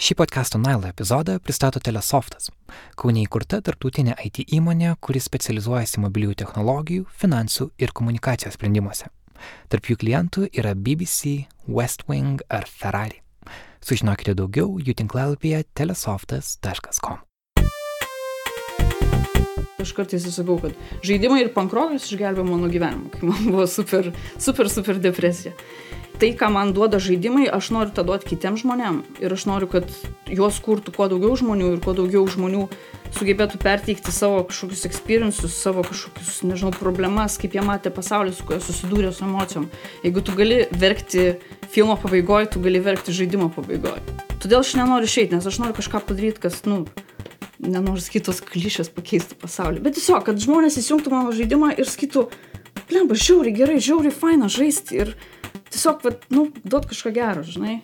Šį podcast'o Nailo epizodą pristato Telesoftas, Kaune įkurta tarptautinė IT įmonė, kuri specializuojasi mobiliųjų technologijų, finansų ir komunikacijos sprendimuose. Tarp jų klientų yra BBC, West Wing ar Ferrari. Sužinokite daugiau jų tinklalapyje telesoftas.com. Aš kartais sakau, kad žaidimai ir pankrokas išgelbėjo mano gyvenimą, kai man buvo super, super, super depresija tai, ką man duoda žaidimai, aš noriu tą duoti kitiems žmonėms. Ir aš noriu, kad juos kurtų kuo daugiau žmonių ir kuo daugiau žmonių sugebėtų perteikti savo kažkokius experiences, savo kažkokius, nežinau, problemas, kaip jie matė pasaulį, su kuo susidūrė su emocijom. Jeigu tu gali verkti filmo pabaigoje, tu gali verkti žaidimo pabaigoje. Todėl aš nenoriu išeiti, nes aš noriu kažką padaryti, kas, nu, nenoriu kitos klišės pakeisti pasaulį. Bet tiesiog, kad žmonės įsijungtų mano žaidimą ir sakytų, lemba, žiauriai gerai, žiauriai faina žaisti. Ir tiesiog, vat, nu, duot kažką gero, žinai.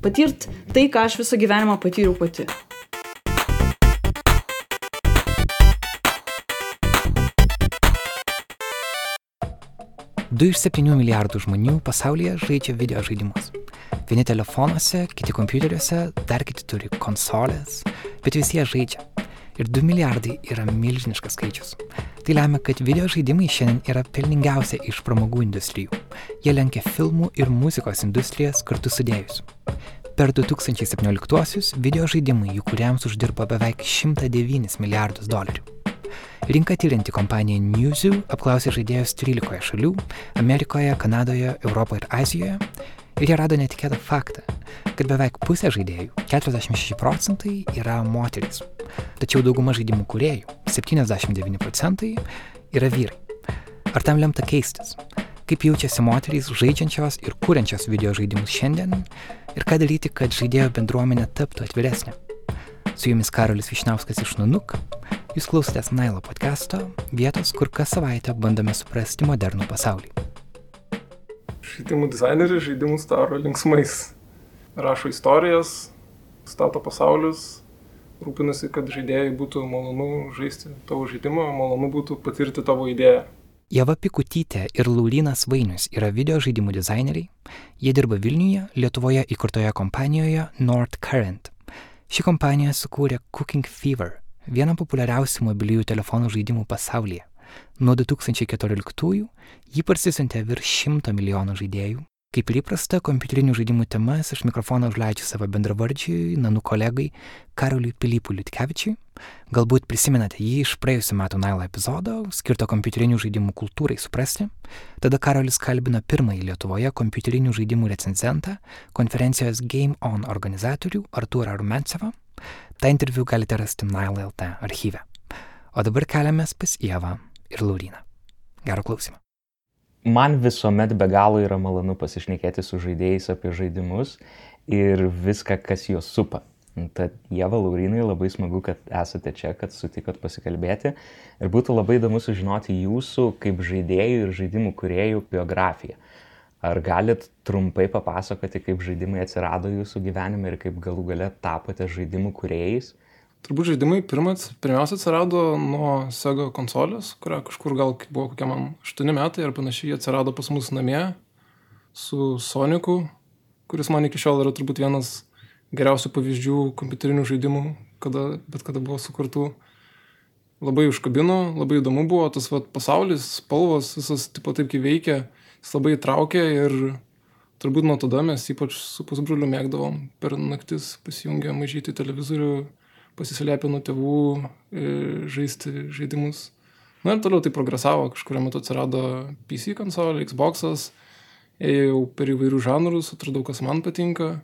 Patirt tai, ką aš visą gyvenimą patyriau pati. Du iš septynių milijardų žmonių pasaulyje žaidžia video žaidimus. Vieni telefonuose, kiti kompiuteriuose, dar kiti turi konsolės, bet visi jie žaidžia. Ir 2 milijardai yra milžiniškas skaičius. Tai lemia, kad video žaidimai šiandien yra pelningiausia iš pramogų industrijų. Jie lenkia filmų ir muzikos industrijas kartu sudėjus. Per 2017-uosius video žaidimai jų kuriams uždirbo beveik 109 milijardus dolerių. Rinka tyrinti kompanija Newzoo apklausė žaidėjus 13 šalių - Amerikoje, Kanadoje, Europoje ir Azijoje. Ir jie rado netikėtą faktą, kad beveik pusė žaidėjų - 46 procentai - yra moteris. Tačiau dauguma žaidimų kuriejų, 79 procentai, yra vyrai. Ar tam lemta keistis? Kaip jaučiasi moterys žaidžiančios ir kuriančios video žaidimus šiandien? Ir ką daryti, kad žaidėjo bendruomenė taptų atviresnė? Su jumis Karolis Višnauskas iš Nunuk. Jūs klausotės Nailo podcast'o, vietos, kur kas savaitę bandome suprasti modernų pasaulį. Žaidimų dizaineriai žaidimus daro linksmais. Rašo istorijas, stato pasaulius, rūpinasi, kad žaidėjai būtų malonu žaisti tavo žaidimą, malonu būtų patirti tavo idėją. Jeva Pikutytė ir Laulinas Vainius yra video žaidimų dizaineriai. Jie dirba Vilniuje, Lietuvoje įkurtoje kompanijoje North Current. Ši kompanija sukūrė Cooking Fever, vieną populiariausių mobiliųjų telefonų žaidimų pasaulyje. Nuo 2014-ųjų jį parsisiuntė virš 100 milijonų žaidėjų Kaip ir įprasta, kompiuterinių žaidimų temas iš mikrofono užleidžiu savo bendravardžiui, nanų kolegai Karoliui Pilypui Liutkevičiui. Galbūt prisimenate jį iš praėjusiu metu Nailo epizodo, skirto kompiuterinių žaidimų kultūrai suprasti. Tada Karolis kalbino pirmąjį Lietuvoje kompiuterinių žaidimų recenzentą, konferencijos Game On organizatorių Arturą Rumencevą. Ta interviu galite rasti Nailo LT archyve. O dabar keliamės pas Ievą ir Lauriną. Gero klausimą man visuomet be galo yra malonu pasišnekėti su žaidėjais apie žaidimus ir viską, kas juos supa. Tad Jeva Laurinai labai smagu, kad esate čia, kad sutikot pasikalbėti ir būtų labai įdomu sužinoti jūsų kaip žaidėjų ir žaidimų kuriejų biografiją. Ar galit trumpai papasakoti, kaip žaidimai atsirado jūsų gyvenime ir kaip galų gale tapote žaidimų kuriejais? Turbūt žaidimai pirmas, pirmiausia atsirado nuo Sega konsolės, kurią kažkur gal buvo kokie man 8 metai ar panašiai, atsirado pas mus namie su Soniku, kuris man iki šiol yra turbūt vienas geriausių pavyzdžių kompiuterinių žaidimų, kada, bet kada buvo sukurtų. Labai užkabino, labai įdomu buvo tas vat, pasaulis, spalvos, visas tipo taip kaip veikia, jis labai įtraukė ir turbūt nuo tada mes ypač su pusbroliu mėgdavom per naktis pasijungę mažyti televizorių pasislėpę nuo tėvų e, žaisti žaidimus. Na ir toliau tai progresavo, kažkurio metu atsirado PC konsolė, Xbox'as, ėjau per įvairių žanrus, atradau, kas man patinka.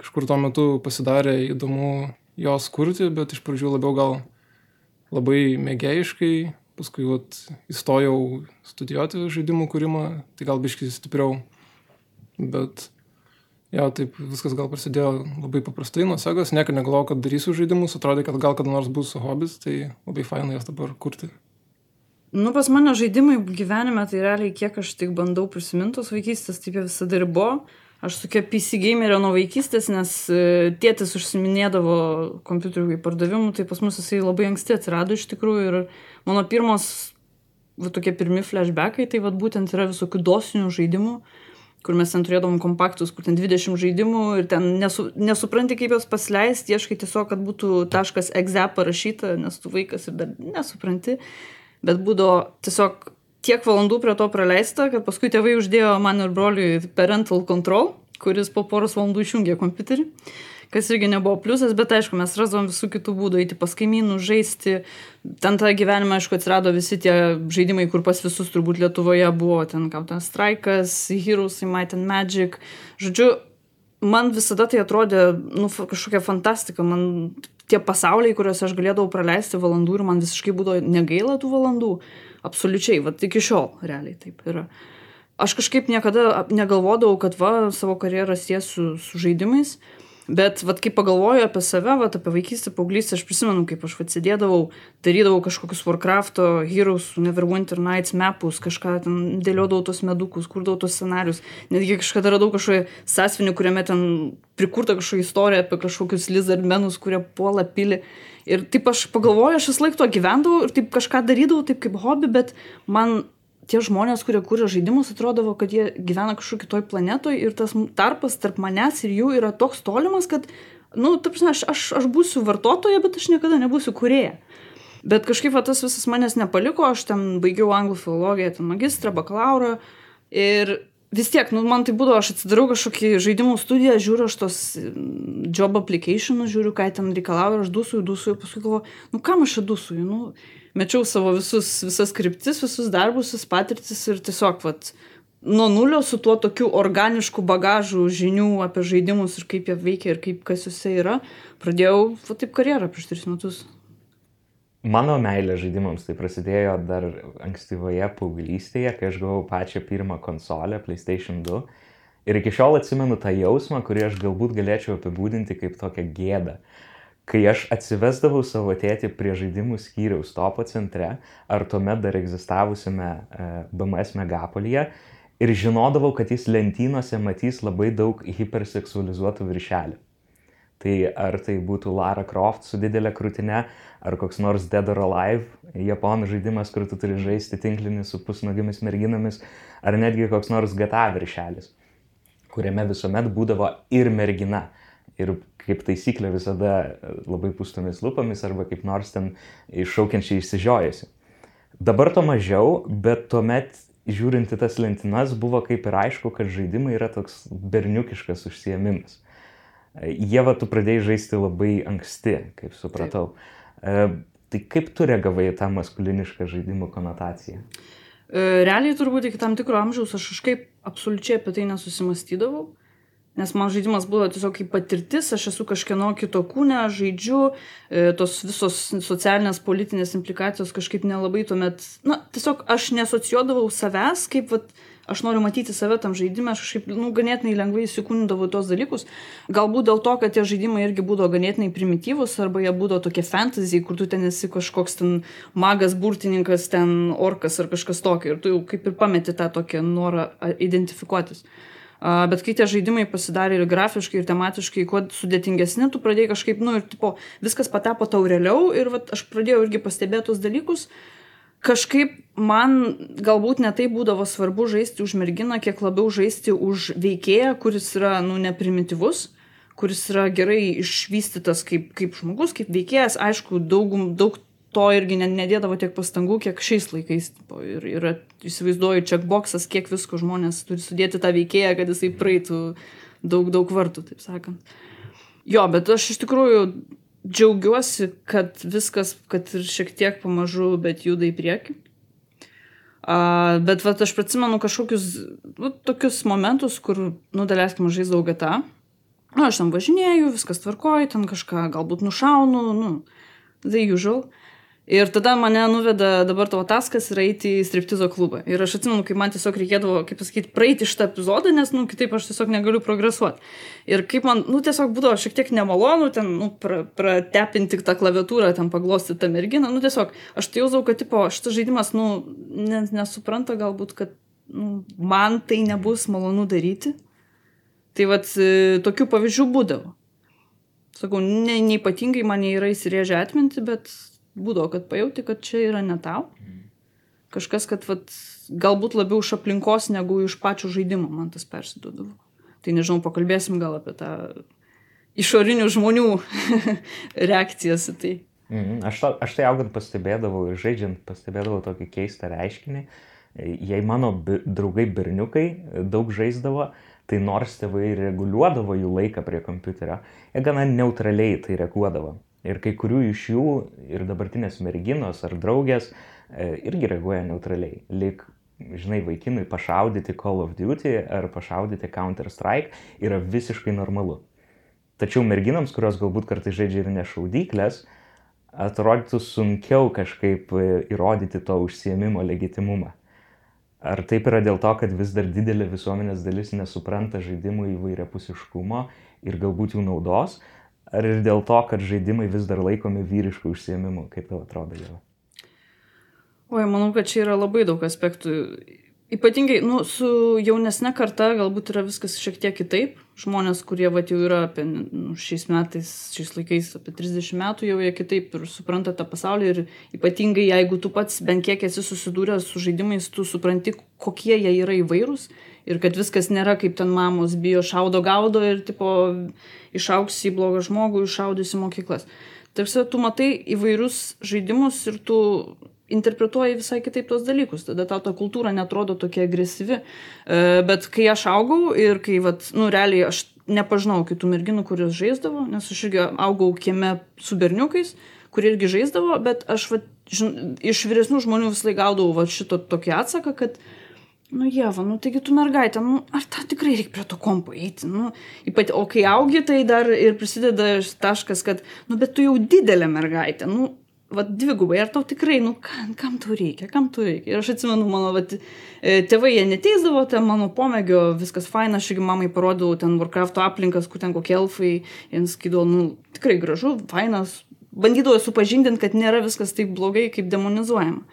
Kažkur tuo metu pasidarė įdomu jos kurti, bet iš pradžių labiau gal labai mėgėjiškai, paskui vat, įstojau studijuoti žaidimų kūrimą, tai gal biškai stipriau. Bet Jo, taip viskas gal prasidėjo labai paprastai nuo segos, niekada negalvojau, kad darysiu žaidimus, atrodė, kad gal kada nors bus hobis, tai labai fainai jas dabar kurti. Nu, pas mane žaidimai gyvenime, tai realiai kiek aš tik bandau prisiminti tos vaikystės, taip jie visada ir buvo. Aš tokia PC gamerė nuo vaikystės, nes e, tėtis užsiminėdavo kompiuterių pardavimų, tai pas mus jisai labai anksti atsirado iš tikrųjų ir mano pirmos, va tokie pirmi flashbackai, tai va būtent yra visokių dosinių žaidimų kur mes ten turėdavom kompaktus, kur ten 20 žaidimų ir ten nesu, nesupranti, kaip juos pasileisti, ieškai tiesiog, kad būtų taškas exe parašyta, nes tu vaikas ir dar nesupranti, bet būdavo tiesiog tiek valandų prie to praleista, kad paskui tėvai uždėjo man ir broliui parental control, kuris po poros valandų išjungė kompiuterį kas irgi nebuvo pliusas, bet aišku, mes rasdavom visų kitų būdų, eiti pas kaimynų, žaisti. Ten tą gyvenimą, aišku, atsirado visi tie žaidimai, kur pas visus turbūt Lietuvoje buvo, ten Counter Strike'as, Heroes, Might and Magic. Žodžiu, man visada tai atrodė, nu, kažkokia fantastika, man tie pasauliai, kuriuose aš galėdavau praleisti valandų ir man visiškai būdavo negaila tų valandų. Absoliučiai, va, iki šiol realiai taip yra. Aš kažkaip niekada negalvodavau, kad va, savo karjerą siesiu su žaidimais. Bet, vad, kai pagalvoju apie save, vad, apie vaikystę, paauglystę, aš prisimenu, kaip aš atsėdėdavau, darydavau kažkokius Warcraft'o, Heroes, Neverwinter Nights mapus, kažką ten dėliodavau tos medukus, kurdavau tos scenarius. Netgi kažkada radau kažkokį sąsvinį, kuriame ten prikurta kažkokia istorija apie kažkokius lizardmenus, kurie puola pilį. Ir taip aš pagalvoju, aš vis laik to gyvendavau ir taip kažką darydavau, taip kaip hobi, bet man tie žmonės, kurie kūrė žaidimus, atrodavo, kad jie gyvena kažkur kitoj planetoj ir tas tarpas tarp manęs ir jų yra toks tolimas, kad, na, nu, taip, aš, aš, aš būsiu vartotoja, bet aš niekada nebūsiu kurėja. Bet kažkaip va, tas visas manęs nepaliko, aš ten baigiau anglų filologiją, ten magistrą, bakalauro ir vis tiek, nu, man tai būdavo, aš atsidarau kažkokį žaidimų studiją, žiūriu aš tos job applicationus, žiūriu, ką ten reikalauja, aš dusuoju, dusuoju, paskui galvoju, nu kam aš čia dusuoju, nu, mečiau savo visus, visas kryptis, visus darbus, visas patirtis ir tiesiog, vat, nuo nulio su tuo tokiu organišku bagažu žinių apie žaidimus ir kaip jie veikia ir kaip kas juose yra, pradėjau, va taip karjerą prieš tris metus. Mano meilė žaidimams tai prasidėjo dar ankstyvoje paauglystėje, kai aš gavau pačią pirmą konsolę PlayStation 2. Ir iki šiol atsimenu tą jausmą, kurį aš galbūt galėčiau apibūdinti kaip tokią gėdą. Kai aš atsivesdavau savo tėtį prie žaidimų skyriaus topo centre, ar tuomet dar egzistavusiame e, BMS megapolyje, ir žinodavau, kad jis lentynose matys labai daug hiperseksualizuotų viršelių. Tai ar tai būtų Lara Croft su didelė krūtinė, ar koks nors Dead or Alive, japonų žaidimas, kur tu turi žaisti tinklinį su pusnogimis merginomis, ar netgi koks nors GTA viršelis, kuriame visuomet būdavo ir mergina. Ir kaip taisyklė visada labai pustomis lūpomis arba kaip nors ten iššaukiančiai išsižiojusi. Dabar to mažiau, bet tuomet žiūrint į tas lentinas buvo kaip ir aišku, kad žaidimai yra toks berniukiškas užsiemimas Jėva, tu pradėjai žaisti labai anksti, kaip supratau. Taip. Tai kaip tu reagavai tą maskulinišką žaidimų konotaciją? E, realiai turbūt iki tam tikro amžiaus aš kažkaip absoliučiai apie tai nesusimastydavau, nes man žaidimas buvo tiesiog kaip patirtis, aš esu kažkieno kito kūne, žaidžiu, e, tos visos socialinės politinės implikacijos kažkaip nelabai tuomet, na, tiesiog aš nesocijuodavau savęs kaip, vat, aš noriu matyti save tam žaidime, aš kažkaip, nu, ganėtinai lengvai įsikūnydavau tos dalykus. Galbūt dėl to, kad tie žaidimai irgi būdavo ganėtinai primityvus, arba jie būdavo tokie fantasy, kur tu ten esi kažkoks ten magas, burtininkas, ten orkas ar kažkas tokio. Ir tu jau kaip ir pameti tą tokią norą identifikuotis. Bet kai tie žaidimai pasidarė ir grafiškai, ir tematiškai, kuo sudėtingesni, tu pradėjai kažkaip, nu, ir tipo, viskas patapo tau realiau ir vat, aš pradėjau irgi pastebėti tos dalykus. Kažkaip man galbūt ne taip būdavo svarbu žaisti už merginą, kiek labiau žaisti už veikėją, kuris yra, nu, neprimityvus, kuris yra gerai išvystytas kaip, kaip žmogus, kaip veikėjas. Aišku, daug, daug to irgi nedėdavo tiek pastangų, kiek šiais laikais. Tipo, ir yra, įsivaizduoju, checkboxas, kiek visko žmonės turi sudėti tą veikėją, kad jisai praeitų daug, daug vartų, taip sakant. Jo, bet aš iš tikrųjų džiaugiuosi, kad viskas, kad ir šiek tiek pamažu, bet juda į priekį. Uh, bet vat, aš prisimenu kažkokius nu, tokius momentus, kur, nu, daleiskim, žaisdavau GTA. Nu, aš tam važinėjau, viskas tvarkoju, ten kažką galbūt nušaunu, nu, the usual. Ir tada mane nuveda dabar tavo taskas yra eiti į striptizo klubą. Ir aš atsimenu, kaip man tiesiog reikėdavo, kaip pasakyti, praeiti šitą epizodą, nes, nu, kitaip aš tiesiog negaliu progresuoti. Ir kaip man, nu, tiesiog būdavo šiek tiek nemalonu, ten, nu, pra, pratepinti tą klaviatūrą, ten paglosti tą merginą, nu, tiesiog aš tai jausau, kad, tipo, šitas žaidimas, nu, nesupranta galbūt, kad, nu, man tai nebus malonu daryti. Tai vad, e, tokių pavyzdžių būdavo. Sakau, ne, neipatingai man jie yra įsirėžę atminti, bet būdavo, kad pajauti, kad čia yra ne tau. Kažkas, kad vat, galbūt labiau iš aplinkos negu iš pačių žaidimų man tas persiduodavo. Tai nežinau, pakalbėsim gal apie tą išorinių žmonių reakcijas į tai. Mhm. Aš, to, aš tai augant pastebėdavau ir žaidžiant pastebėdavau tokį keistą reiškinį. Jei mano bi draugai berniukai daug žaisdavo, tai nors tėvai reguliuodavo jų laiką prie kompiuterio, jie gana neutraliai tai reaguodavo. Ir kai kurių iš jų ir dabartinės merginos ar draugės e, irgi reaguoja neutraliai. Lik, žinai, vaikinui pašaudyti Call of Duty ar pašaudyti Counter Strike yra visiškai normalu. Tačiau merginams, kurios galbūt kartai žaidžia ir nešaudyklės, atrodytų sunkiau kažkaip e, įrodyti to užsiemimo legitimumą. Ar taip yra dėl to, kad vis dar didelė visuomenės dalis nesupranta žaidimų įvairiapusiškumo ir galbūt jų naudos, ar ir dėl to, kad žaidimai vis dar laikomi vyriškų užsiemimu, kaip tau atrodo jau? Oi, manau, kad čia yra labai daug aspektų Ypatingai, nu, su jaunesne karta galbūt yra viskas šiek tiek kitaip. Žmonės, kurie va jau yra apie, nu, šiais metais, šiais laikais apie 30 metų, jau jie kitaip ir supranta tą pasaulį. Ir ypatingai, jeigu tu pats bent kiek esi susidūręs su žaidimais, tu supranti, kokie jie yra įvairūs. Ir kad viskas nėra kaip ten mamos bijo šaudo gaudo ir tipo išauksi į blogą žmogų, išaudysi mokyklas. Tarsi tu matai įvairius žaidimus ir tu interpretuoji visai kitaip tuos dalykus, tada tau ta kultūra netrodo tokia agresyvi. E, bet kai aš augau ir kai, vat, nu, realiai aš nepažinau kitų merginų, kurios žaisdavo, nes aš irgi augau kieme su berniukais, kurie irgi žaisdavo, bet aš vat, žin, iš vyresnių žmonių visai gaudavau vat, šito tokį atsaką, kad, nu, Jeva, nu, taigi tu mergaitė, nu, ar tau tikrai reikia prie to kompo eiti, nu, ypat, o kai augi, tai dar ir prisideda taškas, kad, nu, bet tu jau didelė mergaitė, nu, vat dvigubai, ar tau tikrai, nu, kam, kam tau reikia, kam tau reikia. Ir aš atsimenu, mano vat, e, tėvai jie neteisdavo, ten mano pomėgio, viskas faina, aš irgi mamai parodavau ten Warcraft aplinkas, kur ten kokie elfai, jiems skydavo, nu, tikrai gražu, fainas, bandydavo supažindinti, kad nėra viskas taip blogai, kaip demonizuojama.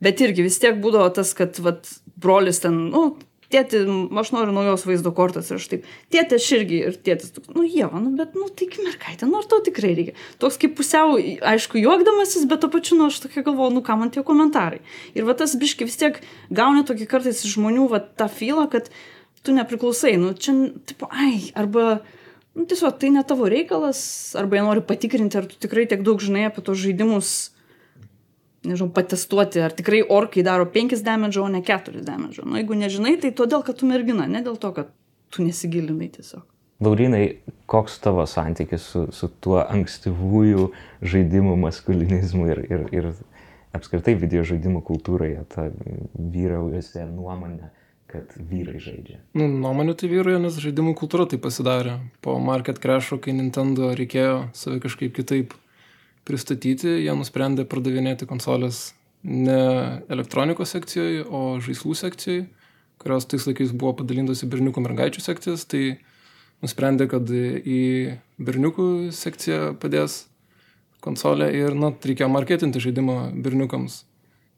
Bet irgi vis tiek būdavo tas, kad vat, brolis ten, nu, tėti, aš noriu naujos vaizdo kortos ir aš taip, tėtė aš irgi ir tėtis, nu Jeva, nu bet, nu taigi mergaitė, nu ar tau tikrai reikia. Toks kaip pusiau, aišku, juokdamasis, bet to pačiu, nu aš tokia galvoju, nu ką man tie komentarai. Ir va tas biški vis tiek gauni tokį kartais žmonių va tą filą, kad tu nepriklausai, nu čia, tipo, ai, arba, nu tiesiog tai ne tavo reikalas, arba jie nori patikrinti, ar tu tikrai tiek daug žinai apie tos žaidimus nežinau, patestuoti, ar tikrai orkai daro 5 damage, o ne 4 damage. Nu, jeigu nežinai, tai todėl, kad tu mergina, ne dėl to, kad tu nesigilinai tiesiog. Laurinai, koks tavo santykis su, su tuo ankstyvųjų žaidimų maskulinizmu ir, ir, ir apskritai video žaidimų kultūroje, ta vyraujusi nuomonė, kad vyrai žaidžia? Nu, nuomonė tai vyrauja, nes žaidimų kultūra tai pasidarė. Po market crasho, kai Nintendo reikėjo save kažkaip kitaip pristatyti, jie nusprendė pardavinėti konsolės ne elektronikos sekcijoje, o žaislų sekcijoje, kurios tais laikais buvo padalintos į berniukų mergaičių sekcijas, tai nusprendė, kad į berniukų sekciją padės konsolę ir, na, reikėjo marketinti žaidimą berniukams.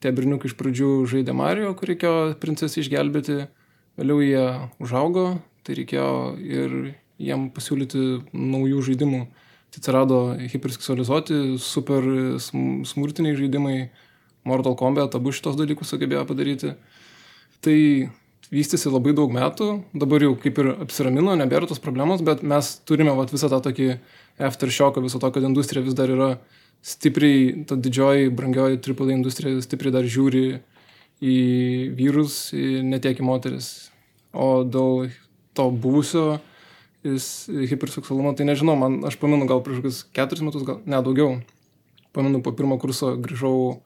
Tie berniukai iš pradžių žaidė Mario, kur reikėjo princesį išgelbėti, vėliau jie užaugo, tai reikėjo ir jiem pasiūlyti naujų žaidimų atsirado hiperseksualizuoti, super smurtiniai žaidimai, Mortal Kombat, abu šitos dalykus sugebėjo padaryti. Tai vystėsi labai daug metų, dabar jau kaip ir apsiramino, nebėra tos problemos, bet mes turime vat, visą tą tokį aftershocką, viso to, kad industrija vis dar yra stipriai, ta didžioji, brangioji AAA industrija stipriai dar žiūri į vyrus, netiek į moteris. O dėl to buvusio hiperseksualumą, tai nežinau, man, aš pamenu gal prieš kokius keturis metus, gal ne daugiau. Pamenu, po pirmo kurso grįžau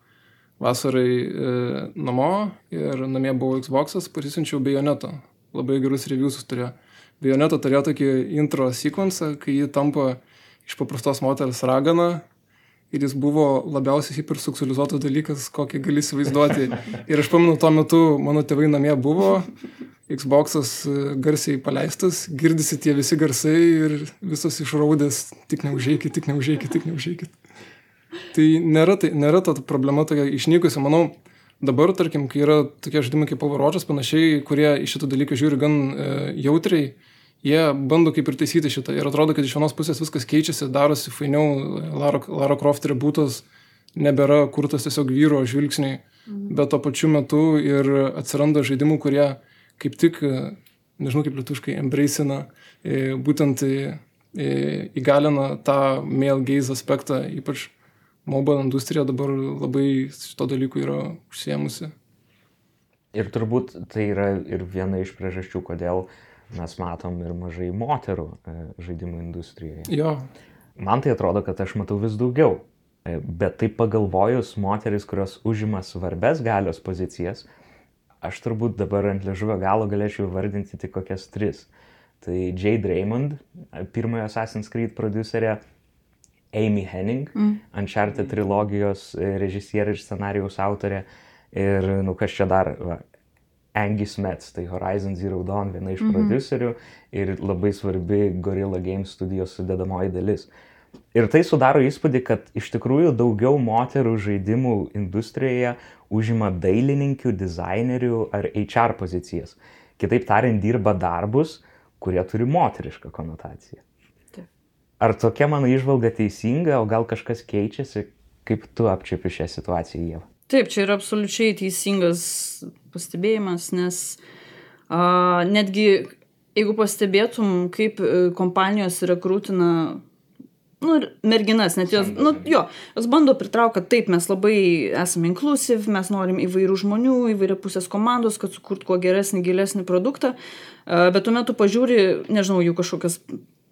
vasarai e, namo ir namie buvo Xbox'as, pasisinčiau Bajonetą. Labai gerus reviewsus turėjo. Bajonetą turėjo tokį intro sequence, kai ji tampa iš paprastos moters ragana ir jis buvo labiausiai hiperseksualizuotas dalykas, kokį gali įsivaizduoti. Ir aš pamenu, tuo metu mano tėvai namie buvo, Xbox'as e, garsiai paleistas, girdisi tie visi garsai ir visos išraudės, tik neužėkit, tik neužėkit, tik neužėkit. Tai nėra, tai nėra ta problema tokia išnykusi, manau, dabar, tarkim, kai yra tokie žaidimai kaip Overwatch'as panašiai, kurie į šitą dalyką žiūri gan e, jautriai, jie bando kaip ir taisyti šitą. Ir atrodo, kad iš vienos pusės viskas keičiasi, darosi fainiau, Lara, Lara Croft rebootas nebėra kurtas tiesiog vyro žvilgsniai bet tuo pačiu metu ir atsiranda žaidimų, kurie kaip tik, nežinau kaip lietuškai, embracina, e, būtent įgalina tą male gaze aspektą, ypač mobile industrija dabar labai šito dalyku yra užsiemusi. Ir turbūt tai yra ir viena iš priežasčių, kodėl mes matom ir mažai moterų žaidimų industrijoje. Jo. Man tai atrodo, kad aš matau vis daugiau. Bet taip pagalvojus, moteris, kurios užima svarbes galios pozicijas, aš turbūt dabar ant liežuvio galo galėčiau vardinti tik kokias tris. Tai Jade Raymond, pirmojo Assassin's Creed producerė, Amy Henning, mm. Uncharted trilogijos režisierė ir scenarijaus autorė. Ir, nu, kas čia dar, va, Angie Smets, tai Horizon Zero Dawn, viena iš mm -hmm. producerių ir labai svarbi Gorilla Games studijos sudėdamoji dalis. Ir tai sudaro įspūdį, kad iš tikrųjų daugiau moterų žaidimų industrijoje užima dailininkių, dizainerių ar HR pozicijas. Kitaip tariant, dirba darbus, kurie turi moterišką konotaciją. Ar tokia mano išvalga teisinga, o gal kažkas keičiasi, kaip tu apčiapi šią situaciją, Jėva? Taip, čia yra absoliučiai teisingas pastebėjimas, nes a, netgi jeigu pastebėtum, kaip e, kompanijos rekrūtina nu, merginas, net jos, nu, jo, jos bando pritraukti, kad taip, mes labai esame inklusiv, mes norim įvairių žmonių, įvairia pusės komandos, kad sukurt kuo geresnį, gilesnį produktą, bet tuomet tu pažiūri, nežinau, jų kažkokias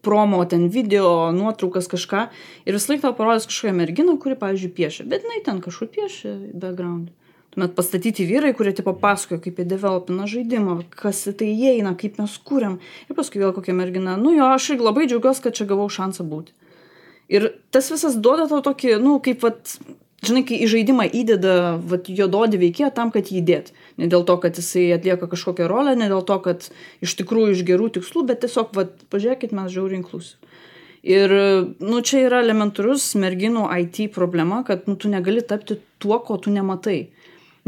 promo, ten video, nuotraukas kažką ir vis laik tau parodys kažkokią merginą, kuri, pavyzdžiui, piešia, bet jinai ten kažkur piešia background. Tuomet pastatyti vyrai, kurie tipo pasakoja, kaip jie developina žaidimą, kas į tai įeina, kaip mes kūriam. Ir paskui vėl kokia mergina, nu jo, aš labai džiaugiuosi, kad čia gavau šansą būti. Ir tas visas duoda tau tokį, nu, kaip, vat, žinai, kai į žaidimą įdeda vat, juododį veikėją tam, kad jį įdėt. Ne dėl to, kad jisai atlieka kažkokią rolę, ne dėl to, kad iš tikrųjų iš gerų tikslų, bet tiesiog, vat, pažiūrėkit, mes žiauriai inklusiv. Ir, nu, čia yra elementarus merginų IT problema, kad, nu, tu negali tapti tuo, ko tu nematai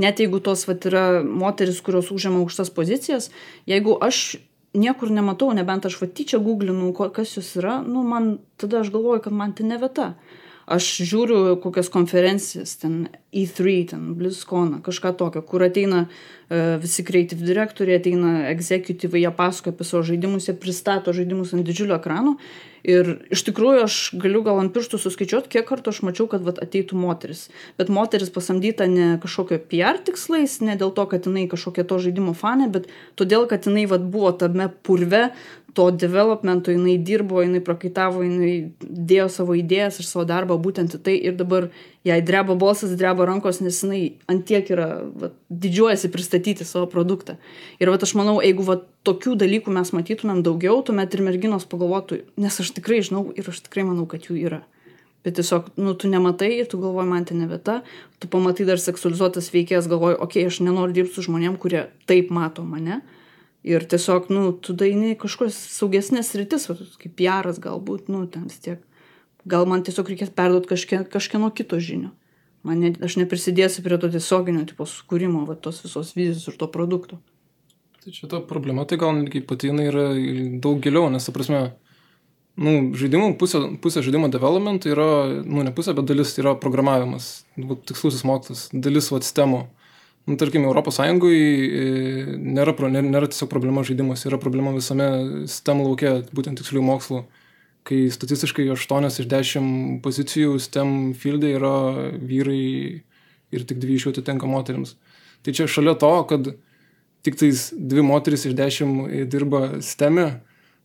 net jeigu tos vat yra moterys, kurios užima aukštas pozicijas, jeigu aš niekur nematau, nebent aš va tyčia googlinu, kas jūs yra, nu, man tada aš galvoju, kad man tai ne vieta. Aš žiūriu kokias konferencijas, ten E3, ten BlizzCon, kažką tokio, kur ateina visi creative direktoriai, ateina executive, jie pasakoja apie savo žaidimus, jie pristato žaidimus ant didžiulio ekrano. Ir iš tikrųjų aš galiu gal ant pirštų suskaičiuot kiek kartų aš mačiau kad vat ateitų moteris. Bet moteris pasamdyta ne kažkokio PR tikslais ne dėl to kad jinai kažkokia to žaidimo fanė bet todėl kad jinai vat buvo tame purve to developmento jinai dirbo jinai prakaitavo jinai dėjo savo idėjas ir savo darbą būtent į tai. Ir dabar jai dreba balsas dreba rankos nes jinai ant tiek yra vat didžiuojasi pristatyti savo produktą. Ir vat aš manau jeigu vat tokių dalykų mes matytumėm daugiau tuomet ir merginos pagalvotų nes aš tikrai žinau ir aš tikrai manau kad jų yra. Bet tiesiog nu tu nematai ir tu galvoji man tai ne vieta tu pamatai dar seksualizuotas veikėjas galvoji okei aš nenoriu dirbt su žmonėm kurie taip mato mane. Ir tiesiog nu tu kažkokias saugesnes sritis vat kaip piaras galbūt nu ten vis tiek gal man tiesiog reikės perduot kažkie, kažkieno kito žinių. Man ne, aš neprisidėsiu prie to tiesioginio tipo sukūrimo, va, tos visos vizijos ir to produkto. Tai čia ta problema, tai gal netgi pati jinai yra daug giliau, nes, ta prasme, nu, žaidimų, pusė, pusė žaidimo development yra, nu, ne pusė, bet dalis yra programavimas, nu, tikslusis mokslas, dalis va, sistemų. Nu, tarkim, Europos Sąjungoje nėra, nėra, nėra tiesiog problema žaidimas, yra problema visame sistemų laukia, būtent tikslių mokslų kai statistiškai 8 iš 10 pozicijų STEM fieldai yra vyrai ir tik 2 iš jų atitenka moteriams. Tai čia šalia to, kad tik tais 2 moteris iš 10 dirba STEM, e,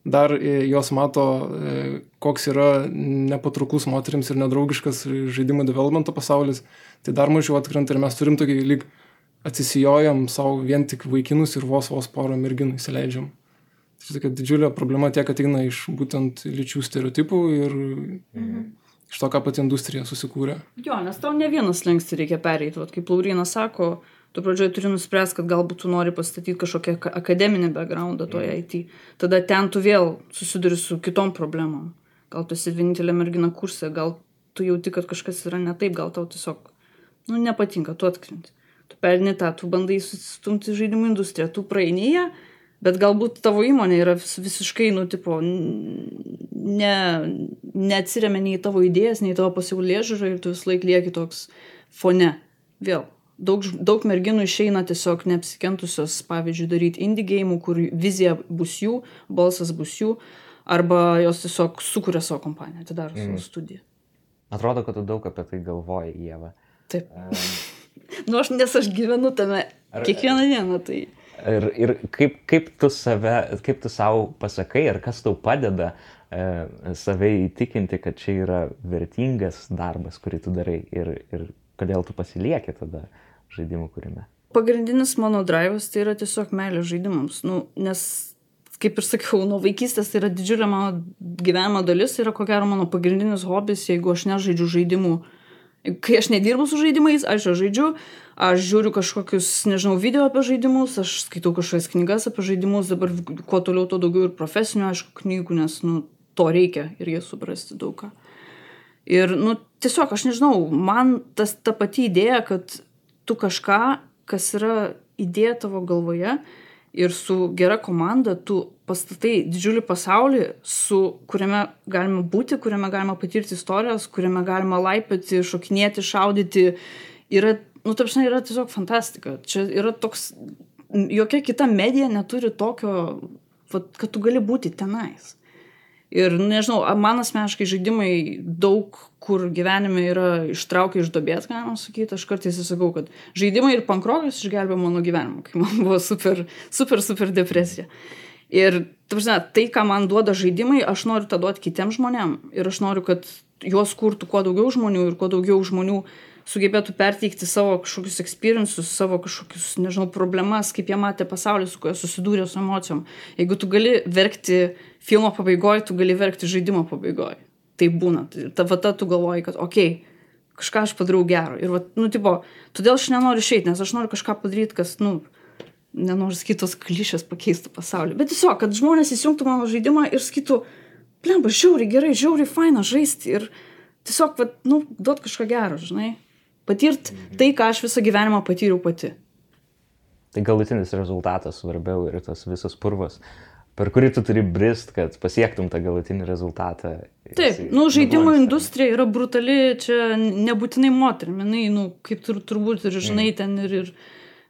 dar e, jos mato, e, koks yra nepatrauklus moteriams ir nedraugiškas žaidimų developmento pasaulis, tai dar mažiau atkrenta ir mes turim tokį lyg atsisijojam savo vien tik vaikinus ir vos vos porą merginų įsileidžiam. Tai tokia didžiulė problema tiek ateina iš būtent lyčių stereotipų ir mhm. iš to, ką pati industrija susikūrė. Jo, nes tau ne vienas lengsti reikia pereiti. Vat, kaip Laurina sako, tu pradžioje turi nuspręsti, kad galbūt tu nori pastatyti kažkokią akademinį backgroundą toje mhm. IT. Tada ten tu vėl susiduri su kitom problemom. Gal tu esi vienintelė mergina kursė, gal tu jauti, kad kažkas yra ne taip, gal tau tiesiog nu, nepatinka, tu atkrenti. Tu perni tą, tu bandai sustumti žaidimų industriją, tu praeini ją bet galbūt tavo įmonė yra visiškai, nu, tipo, ne, neatsiriamė nei tavo idėjas, nei tavo pasaulė žiūrą ir tu vis laik lieki toks fone. Vėl, daug, daug merginų išeina tiesiog neapsikentusios, pavyzdžiui, daryti indie gėjimų, kur vizija bus jų, balsas bus jų, arba jos tiesiog sukuria savo kompaniją, atidaro mm. savo studiją. Atrodo, kad tu daug apie tai galvoji, Jėva. Taip. Nu, aš, nes aš gyvenu tame Ar- kiekvieną dieną, tai Ir, ir kaip, kaip tu save, kaip tu savo pasakai, ar kas tau padeda e, save įtikinti, kad čia yra vertingas darbas, kurį tu darai ir, ir kodėl tu pasilieki tada žaidimų kūrime. pagrindinis mano drivas tai yra tiesiog meilė žaidimams. Nu, nes, kaip ir sakiau, nuo vaikystės tai yra didžiulė mano gyvenimo dalis, yra ko gero mano pagrindinis hobis, jeigu aš nežaidžiu žaidimų. Kai aš nedirbu su žaidimais, aš jau žaidžiu, aš žiūriu kažkokius, nežinau, video apie žaidimus, aš skaitau kažkokias knygas apie žaidimus, dabar kuo toliau, tuo daugiau ir profesinių, aišku, knygų, nes, nu, to reikia ir jie suprasti daug ką. Ir, nu, tiesiog, aš nežinau, man tas ta pati idėja, kad tu kažką, kas yra idėja tavo galvoje ir su gera komanda, tu pastatai didžiulį pasaulį, su kuriame galima būti, kuriame galima patirti istorijas, kuriame galima laipėti, šokinėti, šaudyti. Yra, nu, taip žinai, yra tiesiog fantastika. Čia yra toks, jokia kita medija neturi tokio, vat, kad tu gali būti tenais. Ir, nu, nežinau, man asmeniškai žaidimai daug kur gyvenime yra ištraukę iš dobės, galima sakyti. Aš kartais įsakau, kad žaidimai ir pankrokas išgelbėjo mano gyvenimą, kai man buvo super, super, super depresija. Ir, prasme, tai, ką man duoda žaidimai, aš noriu tą duoti kitiems žmonėms. Ir aš noriu, kad juos kurtų kuo daugiau žmonių ir kuo daugiau žmonių sugebėtų perteikti savo kažkokius experiences, savo kažkokius, nežinau, problemas, kaip jie matė pasaulį, su kuo susidūrė su emocijom. Jeigu tu gali verkti filmo pabaigoje, tu gali verkti žaidimo pabaigoje. Tai būna. Tai Ta vata tu galvoji, kad, okei, okay, kažką aš padariau gero. Ir, vat, nu, tipo, todėl aš nenoriu išeiti, nes aš noriu kažką padaryti, kas, nu, nenoriu kitos klišės pakeistų pasaulį. Bet tiesiog, kad žmonės įsijungtų mano žaidimą ir sakytų, blemba, žiauriai gerai, žiauriai faina žaisti ir tiesiog, vat, nu, duot kažką gero, žinai. Patirt tai, ką aš visą gyvenimą patyriau pati. Tai galutinis rezultatas svarbiau ir tas visas purvas, per kurį tu turi brist, kad pasiektum tą galutinį rezultatą. Taip, Jisai nu, žaidimų industrija yra brutali, čia nebūtinai moterim, jinai, nu, kaip tur, turbūt ir žinai ten ir, ir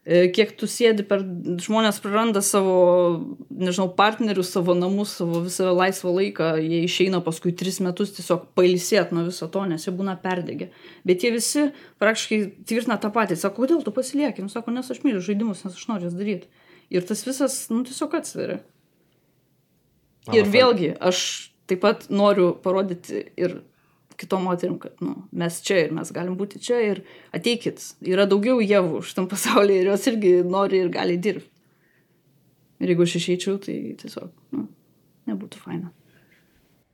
e, kiek tu sėdi per, žmonės praranda savo, nežinau, partnerius, savo namus, savo visą laisvą laiką, jie išeina paskui tris metus tiesiog pailsėt nuo viso to, nes jie būna perdegę. Bet jie visi praktiškai tvirtina tą patį, sako, kodėl tu pasilieki, nu, sako, nes aš myliu žaidimus, nes aš noriu jas daryti. Ir tas visas, nu, tiesiog atsveria. Ir vėlgi, aš taip pat noriu parodyti ir kitom moterim, kad nu, mes čia ir mes galim būti čia ir ateikit. Yra daugiau jėvų šitam pasaulyje ir jos irgi nori ir gali dirbti. Ir jeigu aš išeičiau, tai tiesiog nu, nebūtų faina.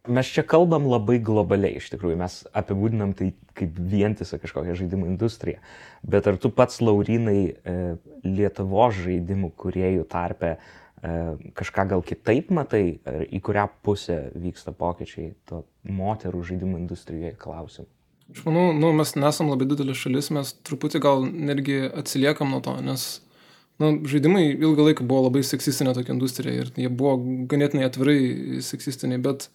Mes čia kalbam labai globaliai, iš tikrųjų, mes apibūdinam tai kaip vientisą kažkokią žaidimų industriją. Bet ar tu pats, Laurinai, e, Lietuvo žaidimų kuriejų tarpe e, kažką gal kitaip matai, į kurią pusę vyksta pokyčiai to moterų žaidimų industrijoje klausimų? Aš manau, nu, mes nesam labai didelė šalis, mes truputį gal netgi atsiliekam nuo to, nes nu, žaidimai ilgą laiką buvo labai seksistinė tokia industrija ir jie buvo ganėtinai atvirai seksistiniai, bet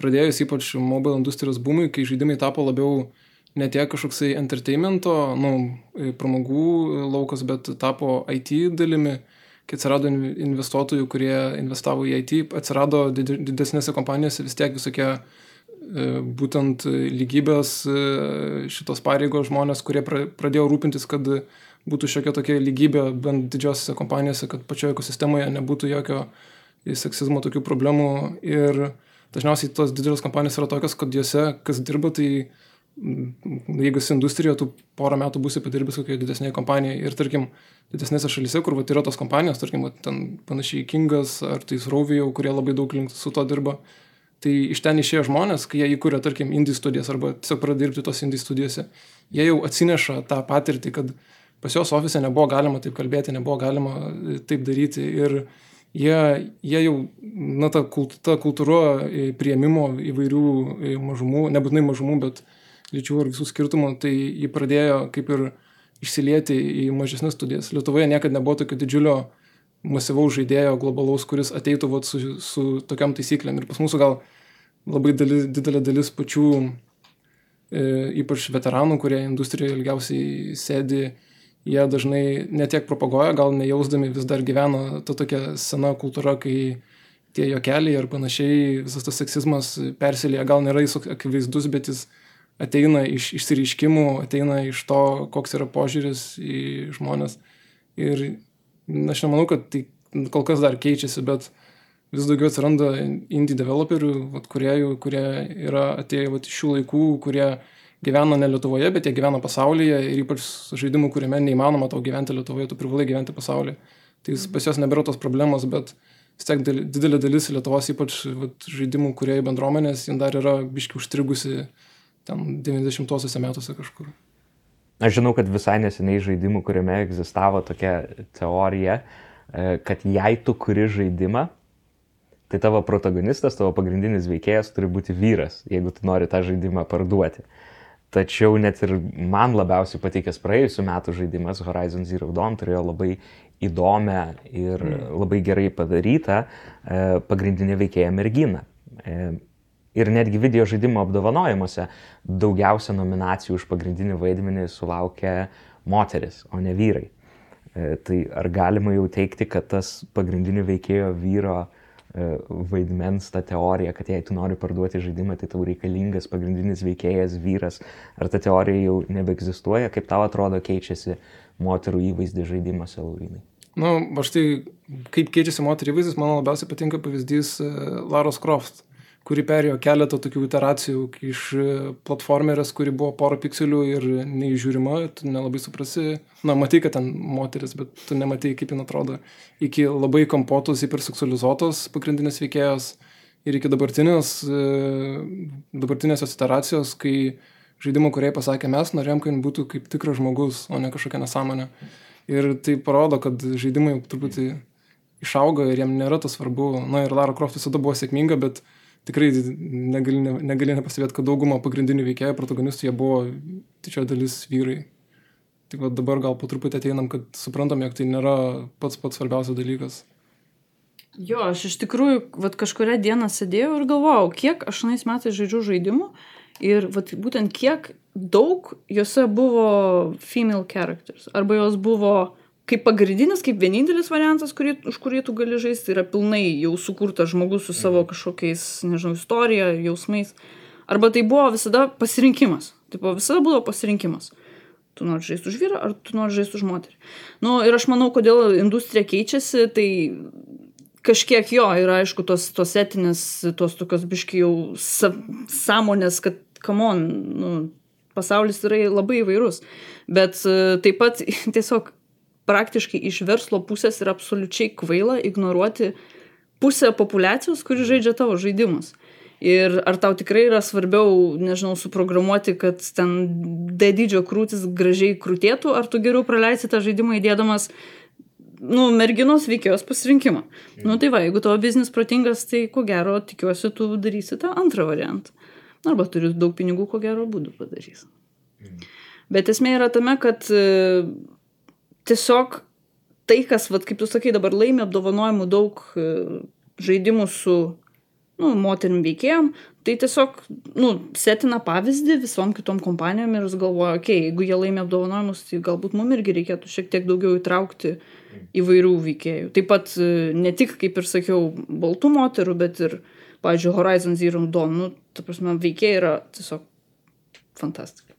pradėjus ypač mobile industrijos boomui, kai žaidimai tapo labiau ne tiek kažkoksai entertainmento, nu, pramogų laukas, bet tapo IT dalimi, kai atsirado in- investuotojų, kurie investavo į IT, atsirado did- didesnėse kompanijose vis tiek visokie e, būtent lygybės e, šitos pareigos žmonės, kurie pra- pradėjo rūpintis, kad būtų šiokia tokia lygybė bent didžiosiose kompanijose, kad pačioje ekosistemoje nebūtų jokio seksizmo tokių problemų. Ir dažniausiai tos didelės kompanijos yra tokios, kad juose, kas dirba, tai mm, jeigu esi industrijoje, tu porą metų būsi padirbęs kokioje didesnėje kompanijoje. Ir tarkim, didesnėse šalyse, kur vat, yra tos kompanijos, tarkim, vat, ten panašiai Kingas ar tai Rovijau, kurie labai daug link su to dirba. Tai iš ten išėję žmonės, kai jie įkūrė, tarkim, indie studijas arba tiesiog pradėjo dirbti tos indie studijose, jie jau atsineša tą patirtį, kad pas juos ofise nebuvo galima taip kalbėti, nebuvo galima e, taip daryti. Ir jie, jie jau, na, ta, kult, ta kultūra e, prieimimo įvairių e, mažumų, nebūtinai mažumų, bet lyčių ar visų skirtumų, tai jį pradėjo kaip ir išsilieti į mažesnės studijas. Lietuvoje niekada nebuvo tokio didžiulio masyvaus žaidėjo globalaus, kuris ateitų vat, su, su tokiam taisyklėm. Ir pas mūsų gal labai dalis, didelė dalis pačių, e, ypač veteranų, kurie industrijoje ilgiausiai sėdi, jie dažnai netiek propaguoja, gal nejausdami vis dar gyvena ta tokia sena kultūra, kai tie jokeliai ir panašiai, visas tas seksizmas persilieja, gal nėra jis akivaizdus, bet jis ateina iš išsireiškimų, ateina iš to, koks yra požiūris į žmonės. Ir aš nemanau, kad tai kol kas dar keičiasi, bet vis daugiau atsiranda indie developerių, vat, kuriejų, kurie yra atėję vat, iš šių laikų, kurie gyvena ne Lietuvoje, bet jie gyvena pasaulyje ir ypač žaidimų, kuriame neįmanoma tau gyventi Lietuvoje, tu privalai gyventi pasaulyje. Tai pas juos nebėra tos problemos, bet vis tiek didelė dalis Lietuvos, ypač vat, žaidimų kuriejų bendruomenės, jin dar yra biški užstrigusi ten 90-osiuose metuose kažkur. Aš žinau, kad visai neseniai žaidimų, kuriame egzistavo tokia teorija, e, kad jei tu kuri žaidimą, tai tavo protagonistas, tavo pagrindinis veikėjas turi būti vyras, jeigu tu nori tą žaidimą parduoti. Tačiau net ir man labiausiai patikęs praėjusiu metu žaidimas Horizon Zero Dawn turėjo labai įdomią ir mm. labai gerai padarytą e, pagrindinę veikėją merginą. Ir netgi video žaidimo apdovanojimuose daugiausia nominacijų už pagrindinį vaidmenį sulaukė moteris, o ne vyrai. E, tai ar galima jau teikti, kad tas pagrindinio veikėjo vyro e, vaidmens ta teorija, kad jei tu nori parduoti žaidimą, tai tau reikalingas pagrindinis veikėjas vyras, ar ta teorija jau nebeegzistuoja, kaip tau atrodo keičiasi moterų įvaizdį žaidimuose, Laurinai? Na, nu, aš tai, kaip keičiasi moterų įvaizdis, man labiausiai patinka pavyzdys e, Laros Croft kuri perėjo keletą tokių iteracijų iš platformerės, kuri buvo pora pikselių ir neįžiūrima, tu nelabai suprasi, na, matai, kad ten moteris, bet tu nematai, kaip jin atrodo, iki labai kompotos, hiperseksualizuotos pagrindinės veikėjos ir iki dabartinės, dabartinės iteracijos, kai žaidimo kuriai pasakė, mes norėjom, kad jin būtų kaip tikras žmogus, o ne kažkokia nesąmonė. Ir tai parodo, kad žaidimai truputį išaugo ir jiem nėra tas svarbu. Na ir Lara Croft visada buvo sėkminga, bet tikrai negali, ne, negali nepastebėti, kad dauguma pagrindinių veikėjų, protagonistų, jie buvo didžioji dalis vyrai. Tik va, dabar gal po truputį ateinam, kad suprantam, jog tai nėra pats pats svarbiausias dalykas. Jo, aš iš tikrųjų vat, kažkuria dieną sėdėjau ir galvojau, kiek aš anais metais žaidžiu žaidimų ir vat, būtent kiek daug juose buvo female characters. Arba jos buvo kaip pagrindinis, kaip vienintelis variantas, kurį, už kurį tu gali žaisti, yra pilnai jau sukurtas žmogus su savo mhm. kažkokiais, nežinau, istorija, jausmais. Arba tai buvo visada pasirinkimas. Taip, visada buvo pasirinkimas. Tu nori žaisti už vyrą, ar tu nori žaisti už moterį. Na nu, ir aš manau, kodėl industrija keičiasi, tai kažkiek jo yra, aišku, tos, tos etinės, tos tokios biški jau sa, sąmonės, kad, kamon, nu, pasaulis yra labai įvairus. Bet taip pat tiesiog praktiškai iš verslo pusės yra absoliučiai kvaila ignoruoti pusę populacijos, kuri žaidžia tavo žaidimus. Ir ar tau tikrai yra svarbiau, nežinau, suprogramuoti, kad ten D dydžio krūtis gražiai krūtėtų, ar tu geriau praleisi tą žaidimą įdėdamas, nu, merginos veikėjos pasirinkimą. Mm. Nu tai va, jeigu tavo biznis protingas, tai ko gero, tikiuosi, tu darysi tą antrą variantą. Arba turi daug pinigų, ko gero būdų padarys. Mm. Bet esmė yra tame, kad tiesiog tai, kas, vat, kaip tu sakai, dabar laimi apdovanojimų daug e, žaidimų su nu, moterim veikėjom, tai tiesiog nu, setina pavyzdį visom kitom kompanijom ir jis galvoja, okei, okay, jeigu jie laimi apdovanojimus, tai galbūt mums irgi reikėtų šiek tiek daugiau įtraukti įvairių veikėjų. Taip pat e, ne tik, kaip ir sakiau, baltų moterų, bet ir, pavyzdžiui, Horizon Zero Dawn, nu, ta prasme, veikėjai yra tiesiog fantastika.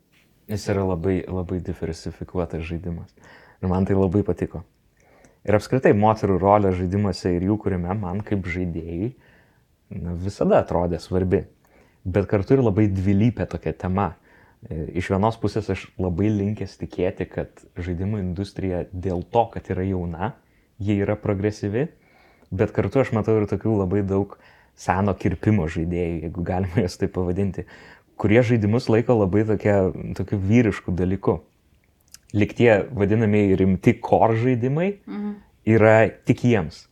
Jis yra labai, labai diversifikuotas žaidimas. Ir man tai labai patiko. Ir apskritai moterų rolė žaidimuose ir jų kūrime man kaip žaidėjai na, visada atrodė svarbi. Bet kartu ir labai dvilypė tokia tema. E, iš vienos pusės aš labai linkęs tikėti, kad žaidimų industrija dėl to, kad yra jauna, jie yra progresyvi, bet kartu aš matau ir tokių labai daug seno kirpimo žaidėjų, jeigu galima juos taip pavadinti, kurie žaidimus laiko labai tokia, tokiu vyrišku dalyku lik tie vadinamieji rimti kor žaidimai mhm. yra tik jiems.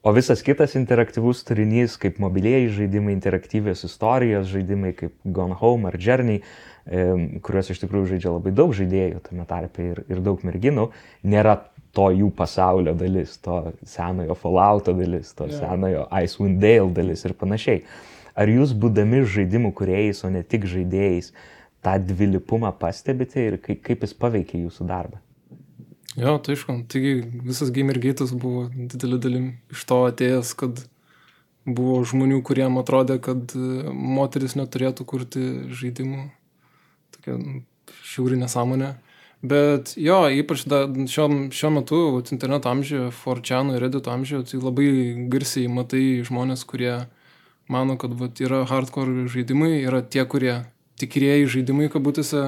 O visas kitas interaktyvus turinys, kaip mobilieji žaidimai, interaktyvės istorijos žaidimai, kaip Gone Home ar Journey, e, kuriuos iš tikrųjų žaidžia labai daug žaidėjų, tame tarpe ir, ir daug merginų, nėra to jų pasaulio dalis, to senojo Fallouto dalis, to yeah. senojo Icewind Dale dalis ir panašiai. Ar jūs būdami žaidimų kuriejais, o ne tik žaidėjais, tą dvilypumą pastebite ir kaip, kaip jis paveikia jūsų darbą? Jo, tai aišku, taigi visas Gamergate'as buvo didelį dalim iš to atėjęs, kad buvo žmonių, kuriem atrodė, kad e, moteris neturėtų kurti žaidimų. Tokia nu, šiauri nesąmonė. Bet jo, ypač da, šiuo, šiuo metu, vat, interneto amžiuje, Forčiano ir Reddito amžiuje, tai labai garsiai matai žmonės, kurie mano, kad vat, yra hardcore žaidimai, yra tie, kurie tikrieji žaidimai kabutėse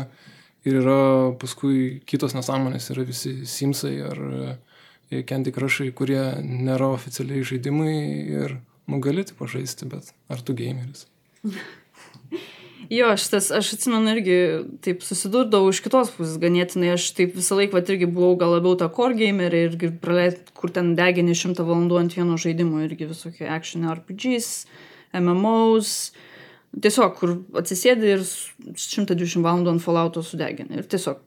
ir yra paskui kitos nesąmonės, yra visi Simsai ar e, Candy Crushai, kurie nėra oficialiai žaidimai ir nu gali tai pažaisti, bet ar tu gameris? Jo, aš, tas, aš atsimenu irgi taip susidurdavau iš kitos pusės ganėtinai, aš taip visą laiką irgi buvau gal labiau ta core gamer ir praleid, kur ten degini šimtą valandų ant vieno žaidimo, irgi visokie action RPGs, MMOs, tiesiog kur atsisėdi ir 120 valandų ant fallouto sudegini ir tiesiog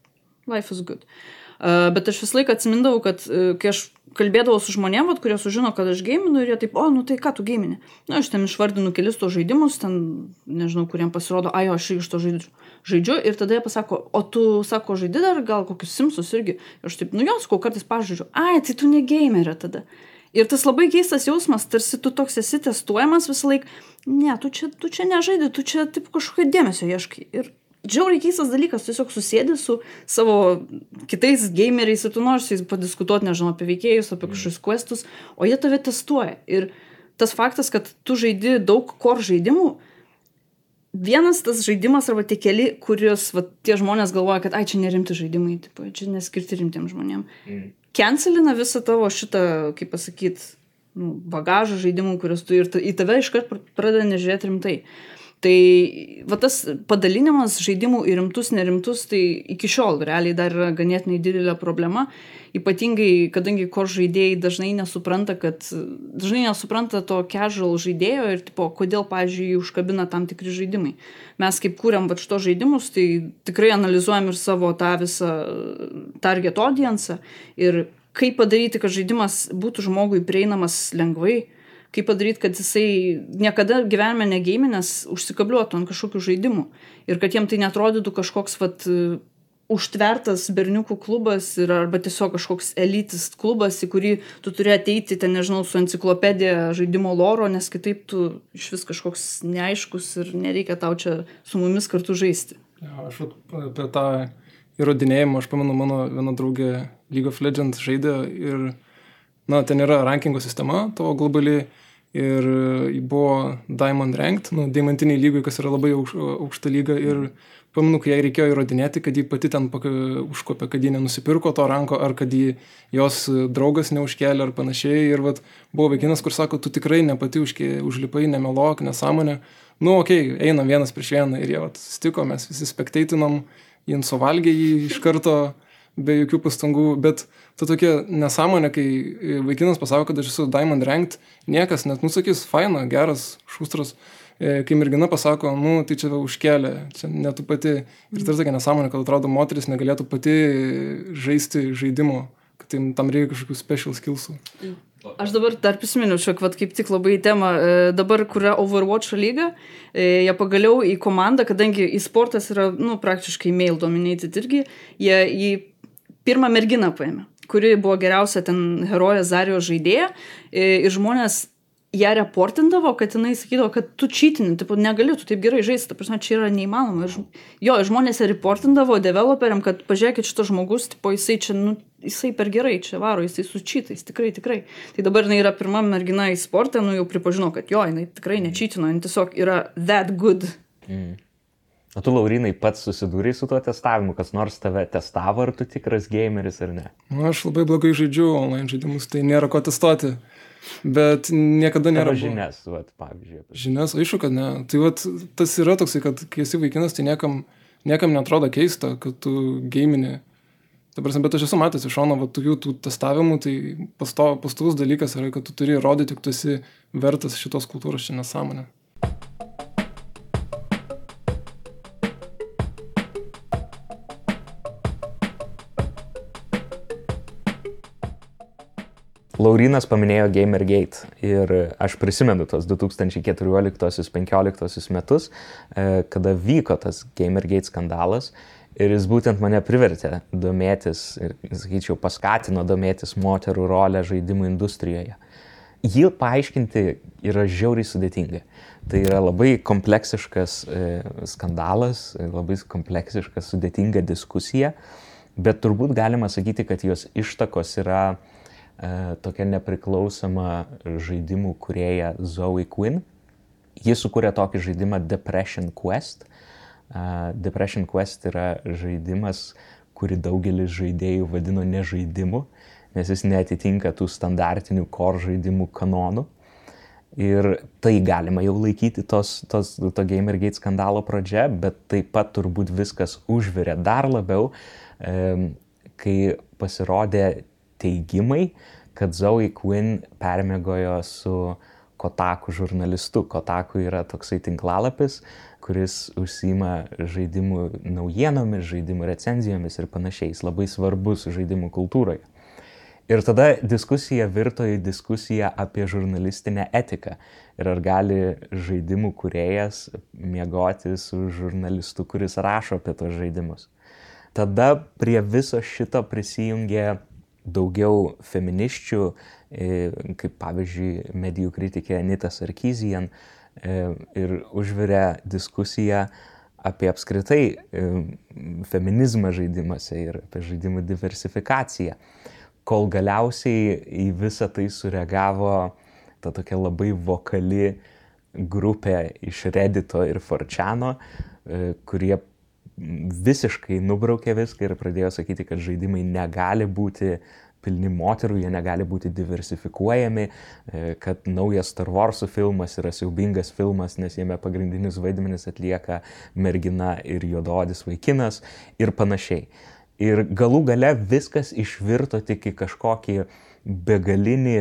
life is good. Uh, bet aš visą laiką atsimindavau, kad uh, kai aš kalbėdavau su žmonėm, vat, kurie sužino, kad aš gėminu ir jie taip, o, nu tai ką tu gėmini? Na, aš ten išvardinu kelis to žaidimus, ten, nežinau, kuriem pasirodo, ai, aš iš to žaidžiu. žaidžiu. Ir tada jie pasako, o tu, sako, žaidži dar gal kokius simsus irgi. Ir aš taip, nu jos, kol kartais pažaidžiu, ai, tai tu negėmerė tada. Ir tas labai keistas jausmas, tarsi tu toks esi testuojamas visą laiką, ne, tu čia, tu čia nežaidži, tu čia taip kažkokio dėmesio ieškai. Ir Džiauriai keistas dalykas, tiesiog susėdi su savo kitais gameriais ir tu nori su jais padiskutuoti, nežinau, apie veikėjus, apie kažkokius questus, o jie tave testuoja. Ir tas faktas, kad tu žaidi daug kor žaidimų, vienas tas žaidimas arba tie keli, kuriuos va, tie žmonės galvoja, kad ai čia nerimti žaidimai, tipo, čia neskirti rimtiem žmonėm. Mm. Cancelina visą tavo šitą, kaip pasakyti, nu, bagažą žaidimų, kuriuos tu ir į tave iškart pradeda nežiūrėti rimtai. Uh, Tai va tas padalinimas žaidimų į rimtus, nerimtus, tai iki šiol realiai dar yra ganėtinai didelė problema. Ypatingai, kadangi kor žaidėjai dažnai nesupranta, kad dažnai nesupranta to casual žaidėjo ir tipo, kodėl, pavyzdžiui, jį užkabina tam tikri žaidimai. Mes kaip kūriam va šito žaidimus, tai tikrai analizuojam ir savo tą visą target audience ir kaip padaryti, kad žaidimas būtų žmogui prieinamas lengvai kaip padaryt, kad jisai niekada gyvenime negeiminės užsikabliuotų ant kažkokių žaidimų ir kad jiem tai netrodytų kažkoks vat, užtvertas berniukų klubas ir arba tiesiog kažkoks elitis klubas, į kurį tu turi ateiti, ten nežinau, su enciklopedija žaidimo loro, nes kitaip tu iš vis kažkoks neaiškus ir nereikia tau čia su mumis kartu žaisti. Ja, aš apie tą įrodinėjimą, aš pamenu, mano viena draugė League of Legends žaidė ir, na, ten yra rankingo sistema, tavo globali ir buvo Diamond Ranked, nu, diamantiniai lygai, kas yra labai aukš, aukšta lyga ir pamenu, kai jai reikėjo įrodinėti, kad ji pati ten užkopė, kad ji nenusipirko to ranko, ar kad ji, jos draugas neužkėlė ar panašiai. Ir vat, buvo vaikinas, kur sako, tu tikrai ne pati užkė, užlipai, nemelok, nesąmonė. Nu, okei, okay, einam vienas prieš vieną ir jie vat, stiko, mes visi spekteitinam, jie suvalgė jį iš karto be jokių pastangų, bet ta tokia nesąmonė, kai vaikinas pasako, kad aš esu Diamond Ranked, niekas net nusakys, faina, geras, šustras, e, kai mergina pasako, nu, tai čia užkelia, čia netu pati. Ir tai tokia nesąmonė, kad atrodo, moteris negalėtų pati žaisti žaidimo, kad tai, tam reikia kažkokių special skillsų. Aš dabar dar prisiminiau, šiek tiek kaip tik labai temą, e, dabar kuria Overwatch lyga, e, jie pagaliau į komandą, kadangi į sportas yra, nu, praktiškai mail dominated irgi, jie į pirmą merginą paėmė kuri buvo geriausia ten herojė Zarijos žaidėja ir žmonės ją reportindavo, kad jinai sakydavo, kad tu čytini, tipo, negali, tu taip gerai žaisti, ta prasme, čia yra neįmanoma. Jo, žmonės ją reportindavo developeriam, kad pažiūrėkit, šitas žmogus, tipo, jisai čia, nu, jisai per gerai čia varo, jisai su čytais, tikrai, tikrai. Tai dabar jinai yra pirma mergina į sportą, nu jau pripažino, kad jo, jinai tikrai nečytino, jinai tiesiog yra that good. Mm. O tu, Laurinai, pats susidūrėjai su tuo testavimu, kas nors tave testavo, ar tu tikras gameris ar ne? Nu, aš labai blogai žaidžiu online žaidimus, tai nėra ko testuoti. Bet niekada nėra. Arba žinias, vat, pavyzdžiui. Žinias, aišku, kad ne. Tai vat, tas yra toksai, kad kai esi vaikinas, tai niekam, niekam netrodo keista, kad tu gamini. Dabar, bet aš esu matęs iš šono, va, tokių tų testavimų, tai pastovus dalykas yra, kad tu turi įrodyti, jog tu esi vertas šitos kultūros, čia nesąmonė. Laurinas paminėjo Gamergate ir aš prisimenu tos 2014-2015 metus, e, kada vyko tas Gamergate skandalas Ir jis būtent mane privertė domėtis ir, sakyčiau, paskatino domėtis moterų rolę žaidimų industrijoje. Jį paaiškinti yra žiauriai sudėtinga. Tai yra labai kompleksiškas e, skandalas, labai kompleksiška, sudėtinga diskusija, bet turbūt galima sakyti, kad jos ištakos yra e, tokia nepriklausoma žaidimų kurieja Zoe Quinn. Jis sukūrė tokį žaidimą Depression Quest Depression Quest yra žaidimas, kurį daugelis žaidėjų vadino nežaidimu, nes jis netitinka tų standartinių core žaidimų kanonų. Ir tai galima jau laikyti tos, tos, to Gamergate skandalo pradžia, bet taip pat turbūt viskas užvirė dar labiau, kai pasirodė teigimai, kad Zoe Quinn permėgojo su Kotaku žurnalistu. Kotaku yra toksai tinklalapis, kuris užsima žaidimų naujienomis, žaidimų recenzijomis ir panašiais, labai svarbus žaidimų kultūroje. Ir tada diskusija virto į diskusiją apie žurnalistinę etiką. Ir ar gali žaidimų kuriejas miegoti su žurnalistu, kuris rašo apie tos žaidimus. Tada prie viso šito prisijungė daugiau feminiščių, e, kaip pavyzdžiui medijų kritikė Anita Sarkyzijan, E, ir užvirė diskusiją apie apskritai e, feminizmą žaidimuose ir apie žaidimų diversifikaciją. Kol galiausiai į visą tai sureagavo ta tokia labai vokali grupė iš Reddito ir Forčiano, kurie visiškai nubraukė viską ir pradėjo sakyti, kad žaidimai negali būti pilni moterų, jie negali būti diversifikuojami, e, kad naujas Star Wars filmas yra siaubingas filmas, nes jame pagrindinius vaidmenis atlieka mergina ir juododis vaikinas ir panašiai. Ir galų gale viskas išvirto tik į kažkokį begalinį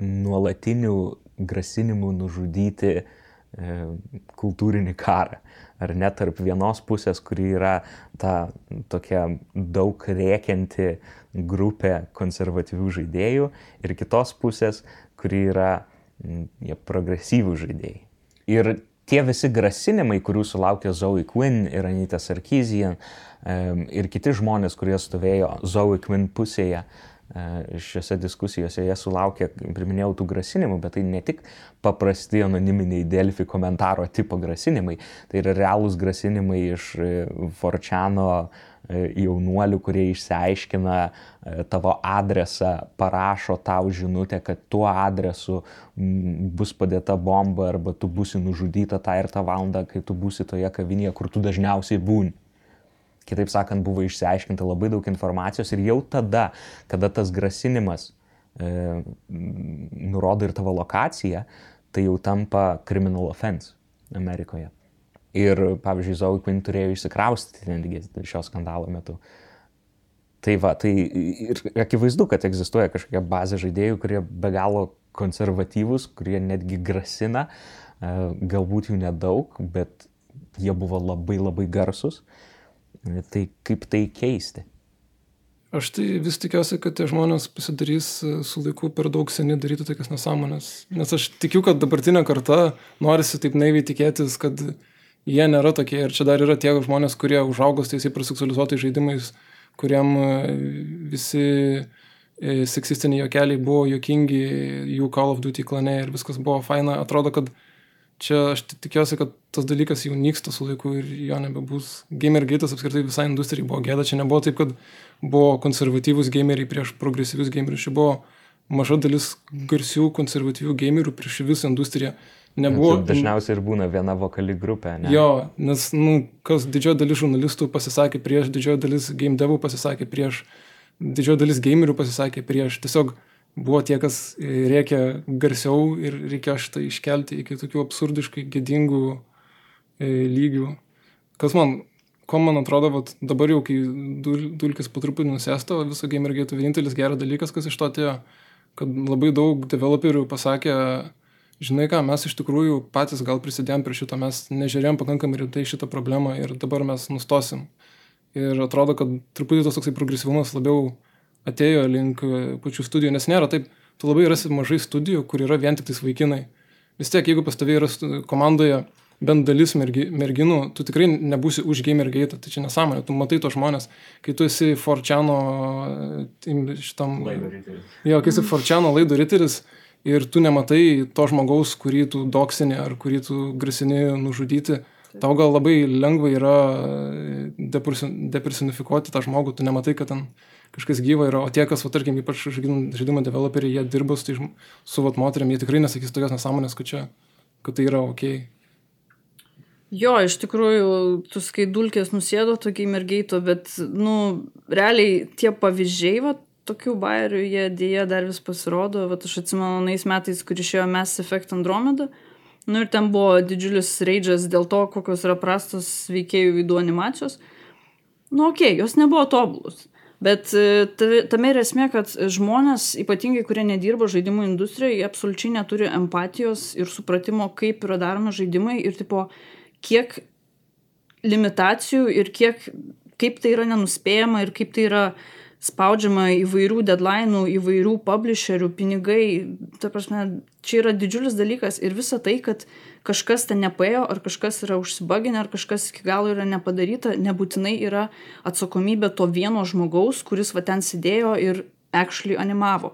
nuolatinių grasinimų nužudyti e, kultūrinį karą ar ne tarp vienos pusės, kuri yra ta tokia daug rėkianti grupė konservatyvių žaidėjų ir kitos pusės, kuri yra jie progresyvų žaidėjai. Ir tie visi grasinimai, kurių sulaukė Zoe Quinn ir Anita Sarkeesian ir kiti žmonės, kurie stovėjo Zoe Quinn pusėje, E, šiuose diskusijose jie sulaukė, priminėjau, tų grasinimų, bet tai ne tik paprasti anoniminiai Delfi komentaro tipo grasinimai, tai yra realūs grasinimai iš e, Forčiano e, jaunuolių, kurie išsiaiškina tavo adresą, parašo tau žinutę, kad tuo adresu bus padėta bomba arba tu būsi nužudyta tą ir tą valandą, kai tu būsi toje kavinėje, kur tu dažniausiai būni. Kitaip sakant, buvo išsiaiškinta labai daug informacijos ir jau tada, kada tas grasinimas e, nurodo ir tavo lokaciją, tai jau tampa criminal offense Amerikoje. Ir, pavyzdžiui, Zoe Quinn turėjo išsikraustyti netgi šio skandalo metu. Tai va, tai ir akivaizdu, kad egzistuoja kažkokia bazė žaidėjų, kurie be galo konservatyvūs, kurie netgi grasina, e, galbūt jų nedaug, bet jie buvo labai labai garsus. Tai kaip tai keisti? Aš tai vis tikiuosi, kad tie žmonės pasidarys e, su laiku per daug seni daryti tokias nesąmonės. Nes aš tikiu, kad dabartinė karta norisi taip naiviai tikėtis, kad jie nėra tokie. Ir čia dar yra tie žmonės, kurie užaugo tais hiperseksualizuotais žaidimais, kuriem e, visi e, seksistiniai jokeliai buvo jokingi jų Call of Duty klane ir viskas buvo faina. Atrodo, kad čia aš tikiuosi, kad tas dalykas jau nyksta su laiku ir jo nebebus. Gamergate'as apskritai visai industrijai buvo gėda, čia nebuvo taip, kad buvo konservatyvūs gameriai prieš progresyvius gamerius, čia buvo maža dalis garsių konservatyvių gamerių prieš visą industriją. Nebuvo. Čia dažniausiai ir būna viena vokali grupė. Ne? Jo, nes, nu, kas didžioji dalis žurnalistų pasisakė prieš, didžioji dalis game devų pasisakė prieš, didžioji dalis gamerių pasisakė prieš. Tiesiog buvo tie, kas rėkė garsiau ir reikėjo šitą iškelti iki tokių absurdiškai gėdingų e, lygių. Kas man, ko man atrodo, vat, dabar jau, kai dul, dulkis po truputį nusėsto, viso gamergėtų vienintelis geras dalykas, kas iš to atėjo, kad labai daug developerių pasakė, žinai ką, mes iš tikrųjų patys gal prisidėjom prie šito, mes nežiūrėjom pakankamai rimtai šitą problemą ir dabar mes nustosim. Ir atrodo, kad truputį tas toksai progresyvumas labiau atėjo link e, pačių studijų, nes nėra taip, tu labai rasi mažai studijų, kur yra vien tik tais vaikinai. Vis tiek, jeigu pas tavai yra komandoje bent dalis mergi, merginų, tu tikrai nebūsi už gamergate, tai čia nesąmonė, tu matai tos žmonės, kai tu esi Forčiano šitam... Jo, kai esi Forčiano laidų riteris ir tu nematai to žmogaus, kurį tu doksinė ar kurį tu grasini nužudyti, tau gal labai lengva yra depersonifikuoti tą žmogų, tu nematai, kad ten kažkas gyva yra, o tie, kas, va, tarkim, ypač žaidimo developeriai, jie dirba su, tai, su vat, moteriam, jie tikrai nesakys tokios nesąmonės, kad, čia, kad tai yra ok. Jo, iš tikrųjų, tu skaidulkės nusėdo tokiai mergeito, bet, nu, realiai tie pavyzdžiai, va, tokių bairių, jie dėja dar vis pasirodo, va, aš atsimenu, nais metais, kur išėjo Mass Effect Andromeda, nu ir ten buvo didžiulis raidžas dėl to, kokios yra prastos veikėjų veidų animacijos. Nu, okei, okay, jos nebuvo tobulus. Bet e, tame yra esmė, kad žmonės, ypatingai kurie nedirba žaidimų industrijoje, absoliučiai neturi empatijos ir supratimo, kaip yra daromi žaidimai ir tipo, kiek limitacijų ir kiek, kaip tai yra nenuspėjama ir kaip tai yra spaudžiama įvairių deadline'ų, įvairių publisherių, pinigai. Ta prasme, čia yra didžiulis dalykas ir visa tai, kad kažkas ten nepaėjo, ar kažkas yra užsibaginę, ar kažkas iki galo yra nepadaryta, nebūtinai yra atsakomybė to vieno žmogaus, kuris va ten sėdėjo ir actually animavo.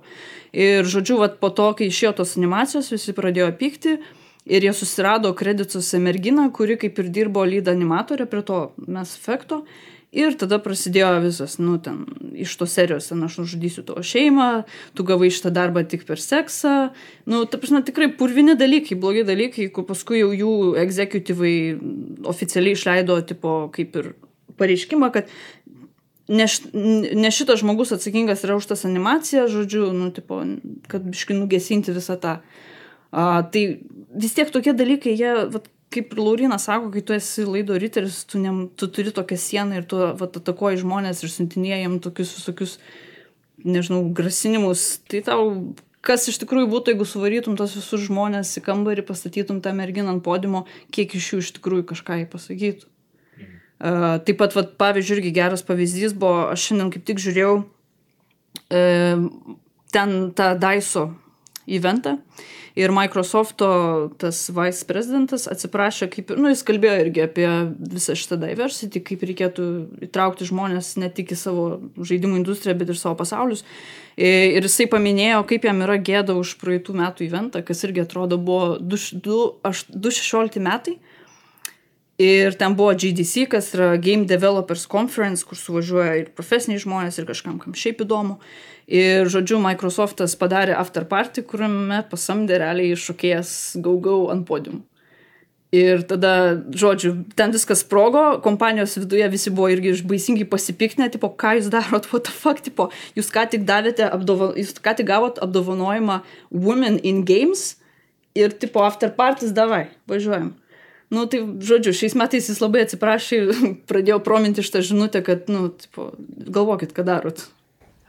Ir žodžiu, va po to, kai išėjo tos animacijos, visi pradėjo pykti ir jie susirado kredituose merginą, kuri kaip ir dirbo lead animatorė prie to Mass Effecto. Ir tada prasidėjo visas, nu, ten, iš tos serijos, ten aš nužudysiu tavo šeimą, tu gavai šitą darbą tik per seksą. Nu, ta prasme, tikrai purvini dalykai, blogi dalykai, kur paskui jau jų executyvai oficialiai išleido, tipo, kaip ir pareiškimą, kad ne, ne šitas žmogus atsakingas yra už tas animacijas, žodžiu, nu, tipo, kad biškai nugesinti visą tą. A, tai vis tiek tokie dalykai, jie, vat, kaip ir Laurinas sako, kai tu esi laido riteris, tu, ne, tu turi tokią sieną ir tu vat, atakoji žmonės ir siuntinėjai tokius visokius, nežinau, grasinimus. Tai tau, kas iš tikrųjų būtų, jeigu suvarytum tos visus žmonės į kambarį, pastatytum tą merginą ant podimo, kiek iš jų iš tikrųjų kažką pasakytų. Mhm. Uh, taip pat, vat, pavyzdžiui, irgi geras pavyzdys buvo, aš šiandien kaip tik žiūrėjau uh, ten tą Daiso eventą. Uh, ir Microsofto tas vice prezidentas atsiprašė, kaip, nu, jis kalbėjo irgi apie visą šitą diversity, kaip reikėtų įtraukti žmonės ne tik į savo žaidimų industriją, bet ir savo pasaulius. Ir jisai paminėjo, kaip jam yra gėda už praeitų metų eventą, kas irgi atrodo buvo 2016 metai. Ir ten buvo GDC, kas yra Game Developers Conference, kur suvažiuoja ir profesiniai žmonės, ir kažkam, kam šiaip įdomu. Ir, žodžiu, Microsoftas padarė after party, kuriame pasamdė realiai šokėjas gaugau ant podiumų. Ir tada, žodžiu, ten viskas sprogo, kompanijos viduje visi buvo irgi baisingai pasipiknę, tipo, ką jūs darot, what the fuck, tipo, jūs ką tik davėte, apdovo, jūs ką tik gavot apdovanojimą Women in Games ir, tipo, after parties davai, važiuojam. Nu, tai, žodžiu, šiais metais jis labai atsiprašė, pradėjo prominti šitą žinutę, kad, nu, tipo, galvokit, ką darot.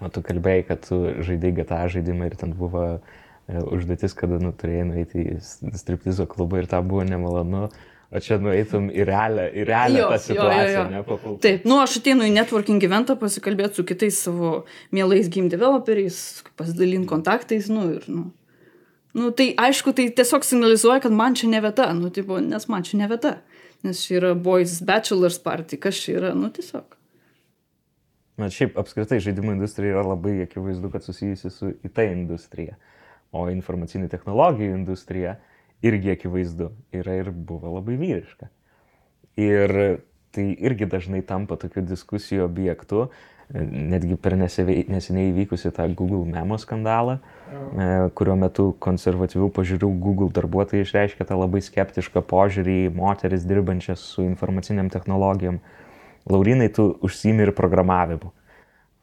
O tu kalbėjai, kad tu žaidai GTA žaidimą ir ten buvo e, užduotis, kada nu, turėjai nueiti į striptizo klubą ir tą buvo nemalonu. O čia nueitum į realią, į realią jo, tą situaciją, jo, jo, jo. ne papultum. Taip, nu aš ateinu į networking eventą pasikalbėti su kitais savo mielais game developeriais, pasidalinti kontaktais, nu ir, nu. Nu, tai aišku, tai tiesiog signalizuoja, kad man čia ne vieta, nu, tipo, nes man čia ne vieta. Nes čia yra boys bachelor's party, kas čia yra, nu, tiesiog. Na, šiaip apskritai žaidimų industrija yra labai akivaizdu, kad susijusi su IT industrija, o informacinių technologijų industrija irgi akivaizdu yra ir buvo labai vyriška. Ir tai irgi dažnai tampa tokiu diskusijų objektu, netgi per neseniai įvykusi tą Google memo skandalą, e, kurio metu konservatyvių pažiūrių Google darbuotojai išreiškė tą labai skeptišką požiūrį į moteris dirbančias su informaciniam technologijom Laurinai, tu užsimi ir programavimu.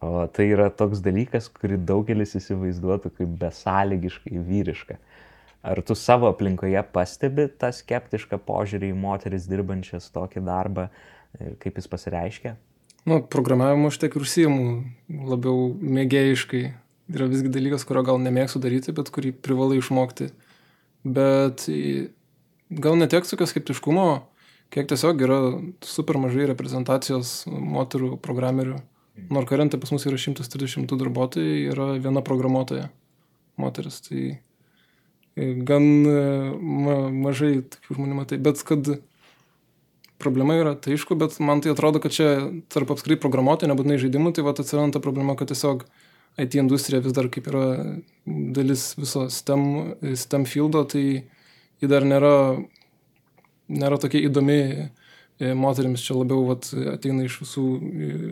O tai yra toks dalykas, kurį daugelis įsivaizduotų kaip besąlygiškai vyrišką. Ar tu savo aplinkoje pastebi tą skeptišką požiūrį į moteris dirbančias tokį darbą ir kaip jis pasireiškia? Nu, programavimu aš tiek ir užsijimu labiau mėgėjiškai. Yra visgi dalykas, kurio gal nemėgstu daryti, bet kurį privalai išmokti. Bet gal netiek tokio skeptiškumo, kiek tiesiog yra super mažai reprezentacijos moterų programerių. Nors karente pas mus yra 130 darbuotojai, yra viena programuotoja moteris. Tai gan e, ma, mažai tokių žmonių matai, bet kad problema yra, tai aišku, bet man tai atrodo, kad čia tarp apskritai programuotojų, nebūtinai žaidimų, tai va atsiranda ta problema, kad tiesiog IT industrija vis dar kaip yra dalis viso STEM, STEM fieldo, tai ji dar nėra, nėra tokia įdomi e, moteriams, čia labiau vat, ateina iš visų e,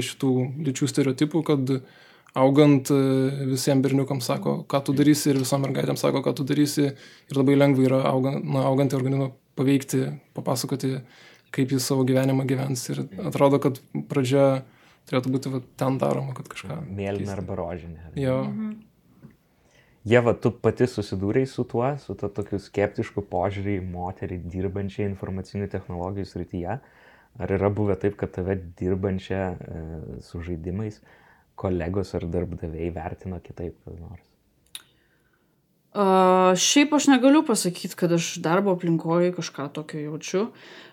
iš tų lyčių stereotipų, kad augant e, visiems berniukams sako, ką tu darysi? ir visom mergaitėms sako, ką tu darysi? ir labai lengva yra augant, na, augantį organizmą paveikti, papasakoti, kaip jis savo gyvenimą gyvens. Ir atrodo, kad pradžia turėtų būti va, ten daroma, kad kažką. Mėlyna arba rožinė. Jo. Mhm. Jeva, tu pati susidūrei su tuo, su to tokiu skeptišku požiūrį į moterį dirbančią informacinių technologijų srityje. Ar yra buvę taip, kad tave dirbančią e, su žaidimais kolegos ar darbdaviai vertino kitaip kas nors? Uh, šiaip aš negaliu pasakyti, kad aš darbo aplinkoje kažką tokio jaučiu.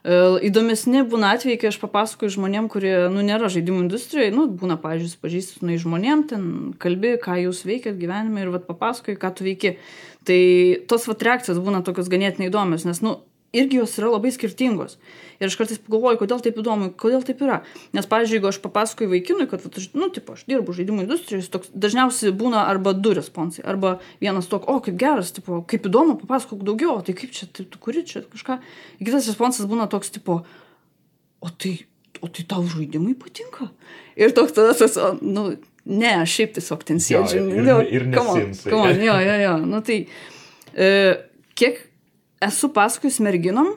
Uh, įdomesni būna atvejai, kai aš papasakoju žmonėm, kurie, nu, nėra žaidimų industrijoje, nu, būna, pažįsti su žmonėm, ten kalbi, ką jūs veikiat gyvenime ir vat papasakoju, ką tu veiki. Tai tos vat reakcijos būna tokios ganėtinai įdomios, nes, nu, irgi jos yra labai skirtingos. Ir aš kartais pagalvoju, kodėl taip įdomu, kodėl taip yra. Nes, pavyzdžiui, jeigu aš papasakoju vaikinui, kad, vat, nu, tipo, aš dirbu žaidimų industrijos, toks, dažniausiai būna arba du responsai, arba vienas toks, o kaip geras, tipo, kaip įdomu, papasakok daugiau, o tai kaip čia, tai tu kuri čia kažką. Ir kitas responsas būna toks, tipo, o tai, o tai tau žaidimai patinka. Ir toks tada, tas, nu, ne, aš šiaip tiesiog ten sėdžiu. Jo, ir- nu, ir come on, Jo, jo, jo. Nu, tai, e, kiek esu pasakojus merginom,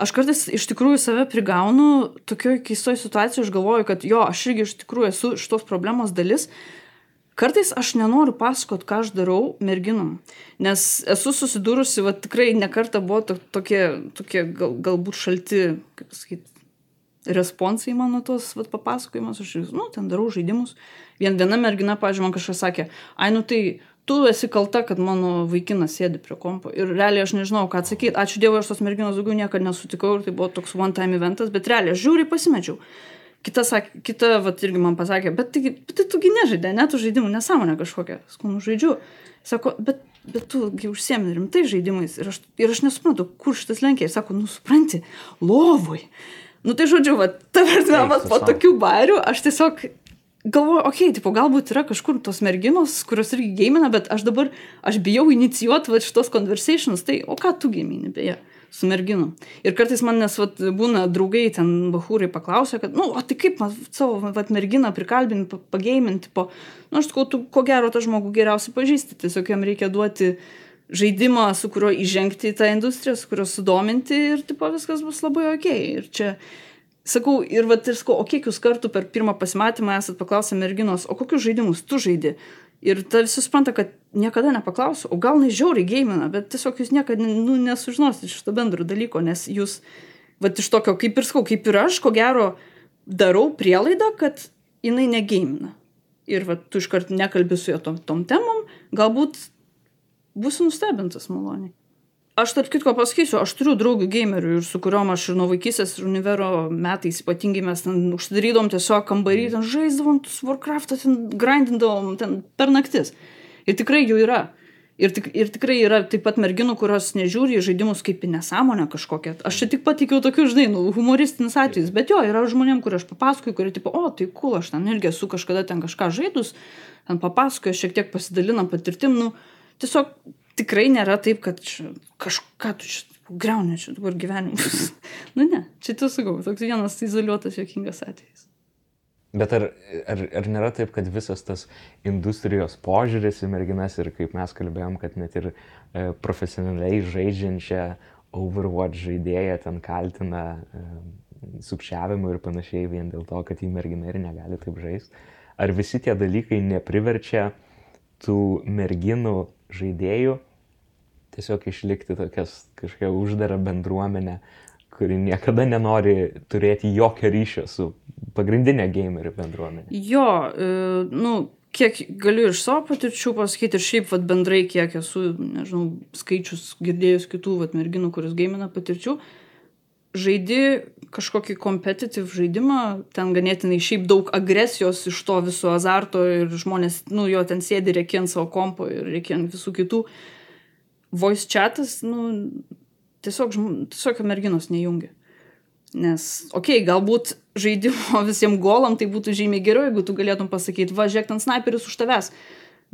aš kartais iš tikrųjų save prigaunu tokioj keistoj situacijoje, aš galvoju, kad jo, aš irgi iš tikrųjų esu šitos problemos dalis. Kartais aš nenoriu pasakot, ką aš darau merginom, nes esu susidūrusi, va tikrai nekarta buvo to, tokie, tokie gal, galbūt šalti, kaip pasakyti, responsai mano tos vat, papasakojimas, aš, nu, ten darau žaidimus. Vien viena mergina, pažiūrėjau, man kažkas sakė, ai, nu tai tu esi kalta, kad mano vaikinas sėdi prie kompo. Ir realiai aš nežinau, ką atsakyti. Ačiū Dievui, aš tos merginos daugiau niekada nesutikau ir tai buvo toks one-time eventas, bet realiai aš žiūri pasimečiau. Kita, sakė, kita vat, irgi man pasakė, bet, tai, bet tai tugi nežaidė, net tų žaidimų, nesąmonė kažkokia. Nu žaidžiu. Sako, bet, bet tu užsiemi rimtai žaidimais. Ir aš, ir aš nesuprantu, kur šitas lenkia. Ir sako, nu supranti, lovui. Nu tai žodžiu, va, ta prasme, va, tu po tokių bairių aš tiesiog galvoju, okei, okay, tipo, galbūt yra kažkur tos merginos, kurios irgi gėmina, bet aš dabar, aš bijau inicijuoti va šitos conversations, tai o ką tu gėmini, beje, su merginom. Ir kartais man nes vat, būna draugai, ten bahūrai paklausia, kad, nu, o tai kaip man savo vat, merginą prikalbinti, pa- pageiminti, po, nu, aš sakau, tu ko gero tą žmogų geriausiai pažįsti, tiesiog jam reikia duoti žaidimą, su kuriuo įžengti į tą industriją, su kuriuo sudominti ir, tipo, viskas bus labai ok. Ir čia, sakau, ir vat ir sakau, o kiek jūs kartų per pirmą pasimatymą esat paklausę merginos, o kokius žaidimus tu žaidi? Ir ta visi supranta, kad niekada nepaklausiu, o gal nežiauriai gėmina, bet tiesiog jūs niekada nu, nesužinosit iš to bendro dalyko, nes jūs, va iš tokio, kaip ir sakau, kaip ir aš, ko gero, darau prielaidą, kad jinai negėmina. Ir va tu iškart nekalbi su juo tom, tom temom, galbūt būsiu nustebintas maloniai. Aš tarp kitko pasakysiu, aš turiu draugų gamerių ir su kuriuom aš ir nuo vaikystės ir univero metais ypatingai mes ten užsidarydom tiesiog kambarį, ten žaisdavom Warcraft'ą, ten grindindavom ten per naktis. Ir tikrai jų yra. Ir, tik, ir tikrai yra taip pat merginų, kurios nežiūri į žaidimus kaip į nesąmonę kažkokią. Aš čia tik patikiu tokių, žinai, nu, humoristinis atvejis, bet jo, yra žmonėm, kur aš papasakoju, kurie tipo, o, tai cool, aš ten irgi esu kažkada ten kažką žaidus, ten papasakoju, šiek tiek pasidalinam patirtim, nu, tiesiog tikrai nėra taip, kad čia kažką tu čia greunė čia dabar gyvenimus. nu ne, čia tu sakau, toks vienas izoliuotas jokingas atvejis. Bet ar, ar, ar nėra taip, kad visas tas industrijos požiūris į merginas ir kaip mes kalbėjom, kad net ir e, profesionaliai žaidžiančią Overwatch žaidėją ten kaltina e, sukčiavimu ir panašiai vien dėl to, kad jį mergina ir negali taip žaisti. Ar visi tie dalykai nepriverčia tų merginų žaidėjų tiesiog išlikti tokias kažkokią uždarą bendruomenę, kuri niekada nenori turėti jokio ryšio su pagrindinė gamerių bendruomenė. Jo, e, nu, kiek galiu iš savo patirčių pasakyti ir šiaip vat, bendrai, kiek esu, nežinau, skaičius girdėjus kitų vat, merginų, kuris gamina patirčių, žaidi kažkokį kompetitiv žaidimą, ten ganėtinai šiaip daug agresijos iš to viso azarto ir žmonės, nu, jo ten sėdi reikia ant savo kompo ir reikia ant visų kitų. Voice chatas, nu, tiesiog, tiesiog merginos nejungia. Nes, okei, okay, galbūt žaidimo visiems golam tai būtų žymiai geriau, jeigu tu galėtum pasakyti, va, žiūrėk, ten sniperis už tavęs.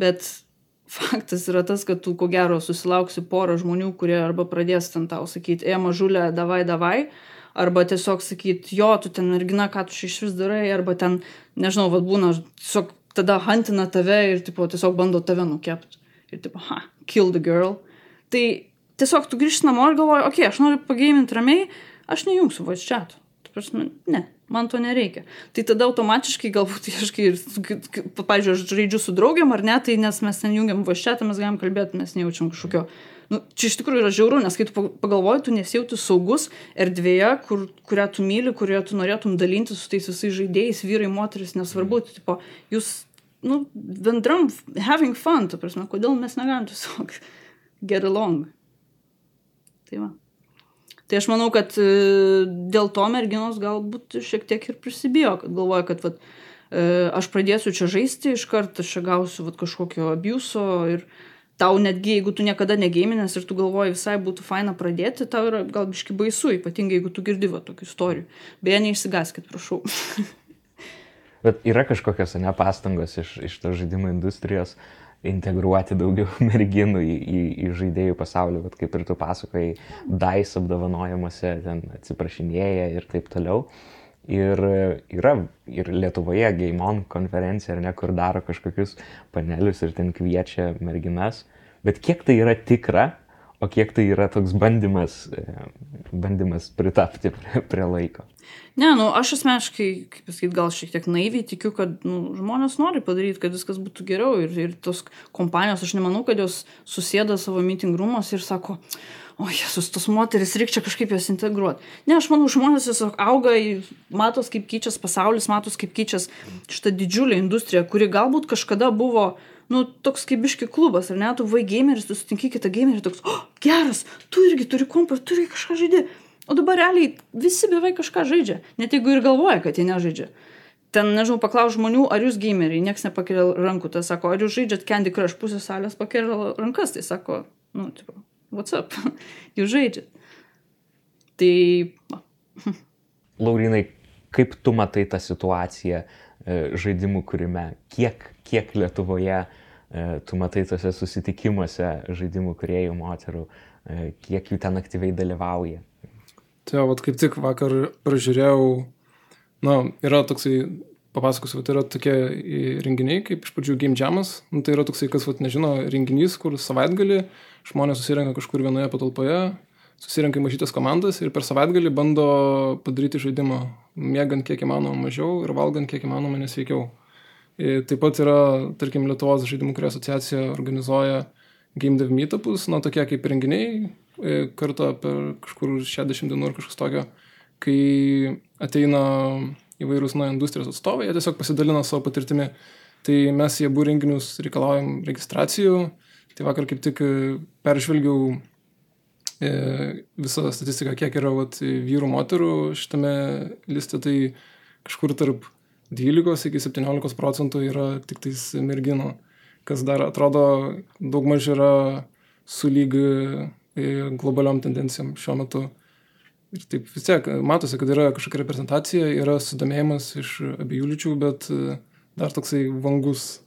Bet faktas yra tas, kad tu ko gero susilauksi porą žmonių, kurie arba pradės ten tau sakyti, e, mažulė, davai, davai, arba tiesiog sakyti, jo, tu ten mergina, ką tu iš vis darai, arba ten, nežinau, vad būna, tiesiog tada hantina tave ir, tipo, tiesiog bando tave nukepti. Ir, tipo, ha, kill the girl. Tai tiesiog tu grįžti namo ir galvoji, okei, okay, aš noriu pagėminti ramiai, aš nejungsiu voice chat. Prasme, ne, man to nereikia. Tai tada automatiškai galbūt ieškai ir, pavyzdžiui, aš žaidžiu su draugiam ar ne, tai nes mes ten jungiam voice chatą, mes galim kalbėti, mes nejaučiam kažkokio nu, čia iš tikrųjų yra žiauru, nes kai tu pa- pagalvoji, tu nesijauti saugus erdvėje, kur, kurią tu myli, kurioje tu norėtum dalinti su tais visais žaidėjais, vyrai, moteris, nesvarbu, tu, tipo, jūs, nu, bendram, having fun, tu prasme, kodėl mes negalim tiesiog get along. Tai va. Tai aš manau, kad e, dėl to merginos galbūt šiek tiek ir prisibijo, kad galvoja, kad vat, e, aš pradėsiu čia žaisti, iš karto aš čia gausiu vat, kažkokio abuso ir tau netgi, jeigu tu niekada negėminės ir tu galvoji visai būtų faina pradėti, tau yra gal biški baisu, ypatingai jeigu tu girdi va tokių istorijų. Beje, neišsigaskit, prašau. Bet yra kažkokios ne pastangos iš, iš to žaidimų industrijos integruoti daugiau merginų į, į, į žaidėjų pasaulį, bet kaip ir tu pasakoji, DAIS apdovanojimuose ten atsiprašinėja ir taip toliau. Ir yra ir Lietuvoje Gaimon konferencija, ar ne, kur daro kažkokius panelius ir ten kviečia merginas. Bet kiek tai yra tikra, o kiek tai yra toks bandymas, e, bandymas pritapti prie, prie laiko. Ne, nu, aš asmeniškai, kaip pasakyti, gal šiek tiek naiviai tikiu, kad nu, žmonės nori padaryti, kad viskas būtų geriau. Ir, ir tos kompanijos, aš nemanau, kad jos susėda savo meeting rūmos ir sako, o jesus, tos moteris reikia kažkaip jas integruoti. Ne, aš manau, žmonės tiesiog auga, matos, kaip keičias pasaulis, matos, kaip keičias šitą didžiulę industriją, kuri galbūt kažkada buvo, nu, toks kaip biški klubas, ar ne, tu vai gameris, tu sutinki kitą gamerį, toks, o, geras, tu irgi turi kompą, tu irgi kažką žaidži. O dabar realiai visi beveik kažką žaidžia, net jeigu ir galvoja, kad jie nežaidžia. Ten, nežinau, paklaus žmonių, ar jūs gameriai, niekas nepakelia rankų, tai sako, ar jūs žaidžiat Candy Crush, pusė salės pakelia rankas, tai sako, nu, tipo, what's up, jūs žaidžiat. Tai, Laurinai, kaip tu matai tą situaciją e, žaidimų kūrime? Kiek, kiek Lietuvoje e, tu matai tose susitikimuose žaidimų kuriejų moterų, e, kiek jų ten aktyviai dalyvauja? Tai vat kaip tik vakar pražiūrėjau, na, yra toksai, papasakosiu, vat yra tokie į, renginiai, kaip iš pradžių Game Jamas, nu, tai yra toksai, kas vat nežino, renginys, kur savaitgalį žmonės susirenka kažkur vienoje patalpoje, susirenka į mažytės komandas ir per savaitgalį bando padaryti žaidimą, mėgant kiek įmanoma mažiau ir valgant kiek įmanoma nesveikiau. Ir taip pat yra, tarkim, Lietuvos žaidimų kurie asociacija organizuoja Game Dev Meetupus, na, tokie kaip renginiai, e, kartą per kažkur 60 dienų ar kažkas tokio, kai ateina įvairūs nuo industrijos atstovai, jie tiesiog pasidalina savo patirtimi. Tai mes į abu renginius reikalaujam registracijų. Tai vakar kaip tik e, peržvelgiau e, visą statistiką, kiek yra vat, vyrų, moterų šitame liste, tai kažkur tarp 12 iki 17 procentų yra tik tais merginų, kas dar atrodo daug maž yra sulyg e, globaliom tendencijom šiuo metu. Ir taip vis tiek matosi, kad yra kažkokia reprezentacija, yra sudomėjimas iš abiejų lyčių, bet e, dar toksai vangus.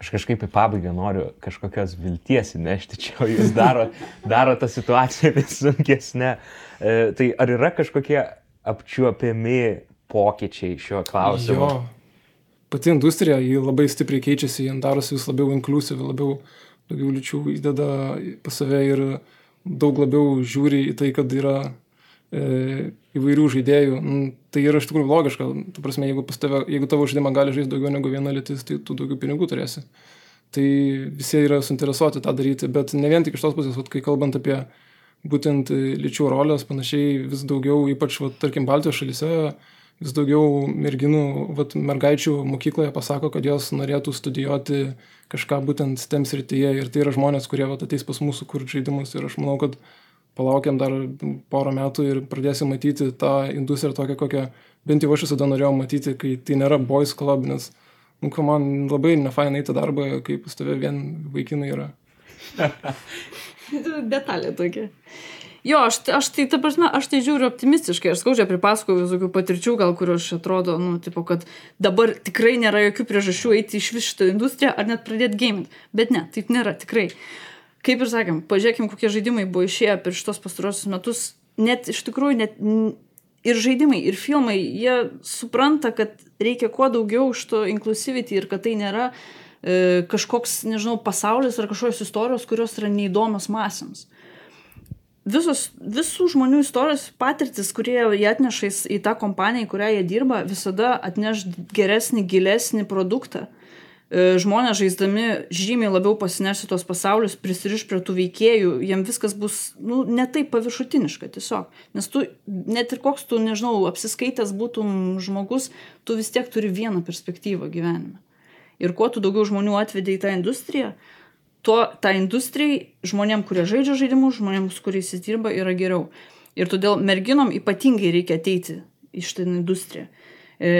Aš kažkaip į pabaigą noriu kažkokios vilties įnešti čia, o jūs daro, daro tą situaciją vis sunkesnė. E, tai ar yra kažkokie apčiuopiami pokyčiai šiuo klausimu? Jo. Pati industrija, ji labai stipriai keičiasi, ji darosi vis labiau inklusivi, labiau daugiau lyčių įdeda pas save ir daug labiau žiūri į tai, kad yra e, įvairių žaidėjų. Nu, tai yra iš tikrųjų logiška. Tu prasme, jeigu, tave, jeigu tavo žaidimą gali žaisti daugiau negu viena lytis, tai tu daugiau pinigų turėsi. Tai visi yra suinteresuoti tą daryti, bet ne vien tik iš tos pusės, vat, kai kalbant apie būtent lyčių rolės, panašiai vis daugiau, ypač, vat, tarkim, Baltijos šalyse, vis daugiau merginų, vat, mergaičių mokykloje pasako, kad jos norėtų studijuoti kažką būtent STEM srityje ir tai yra žmonės, kurie vat, ateis pas mūsų kur žaidimus ir aš manau, kad palaukiam dar porą metų ir pradėsim matyti tą industriją tokią, kokią bent jau aš visada norėjau matyti, kai tai nėra boys club, nes, nu, man labai nefainai tą darbą, kai pas tave vien vaikinai yra. Detalė tokia. Jo, aš, aš tai, ta prasme, aš tai žiūriu optimistiškai, aš skaudžiai pripasakoju visokių patirčių, gal kur aš atrodo, nu, tipo, kad dabar tikrai nėra jokių priežasčių eiti iš vis šitą industriją ar net pradėti gaming. Bet ne, taip nėra, tikrai. Kaip ir sakėm, pažiūrėkim, kokie žaidimai buvo išėję per šitos pastarosius metus, net iš tikrųjų, net ir žaidimai, ir filmai, jie supranta, kad reikia kuo daugiau iš to inclusivity ir kad tai nėra e, kažkoks, nežinau, pasaulis ar kažkokios istorijos, kurios yra neįdomios masėms visos, visų žmonių istorijos patirtis, kurie jie atneša į tą kompaniją, į kurią jie dirba, visada atneš geresnį, gilesnį produktą. E, žmonės žaisdami žymiai labiau pasineš į tos pasaulius, prisiriš prie tų veikėjų, jiem viskas bus, nu, ne taip paviršutiniška tiesiog. Nes tu, net ir koks tu, nežinau, apsiskaitęs būtum žmogus, tu vis tiek turi vieną perspektyvą gyvenime. Ir kuo tu daugiau žmonių atvedė į tą industriją, tuo tai industrijai, žmonėm, kurie žaidžia žaidimus, žmonėm, su kuriais jis dirba, yra geriau. Ir todėl merginom ypatingai reikia ateiti į šitą industriją. E,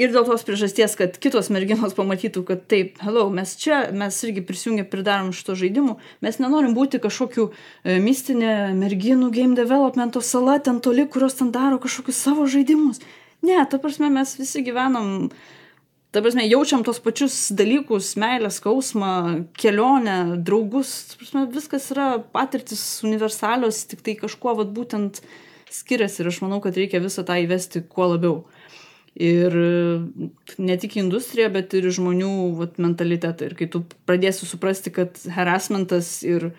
ir dėl tos priežasties, kad kitos merginos pamatytų, kad taip, hello, mes čia, mes irgi prisijungę pridarom šito žaidimų, mes nenorim būti kažkokiu e, mistinė merginų game developmento sala ten toli, kurios ten daro kažkokius savo žaidimus. Ne, ta prasme, mes visi gyvenam ta prasme, jaučiam tos pačius dalykus, meilę, skausmą, kelionę, draugus, ta prasme, viskas yra patirtis universalios, tik tai kažkuo vat, būtent skiriasi ir aš manau, kad reikia visą tą įvesti kuo labiau. Ir ne tik industrija, bet ir žmonių vat, mentalitetą. Ir kai tu pradėsi suprasti, kad harassmentas ir,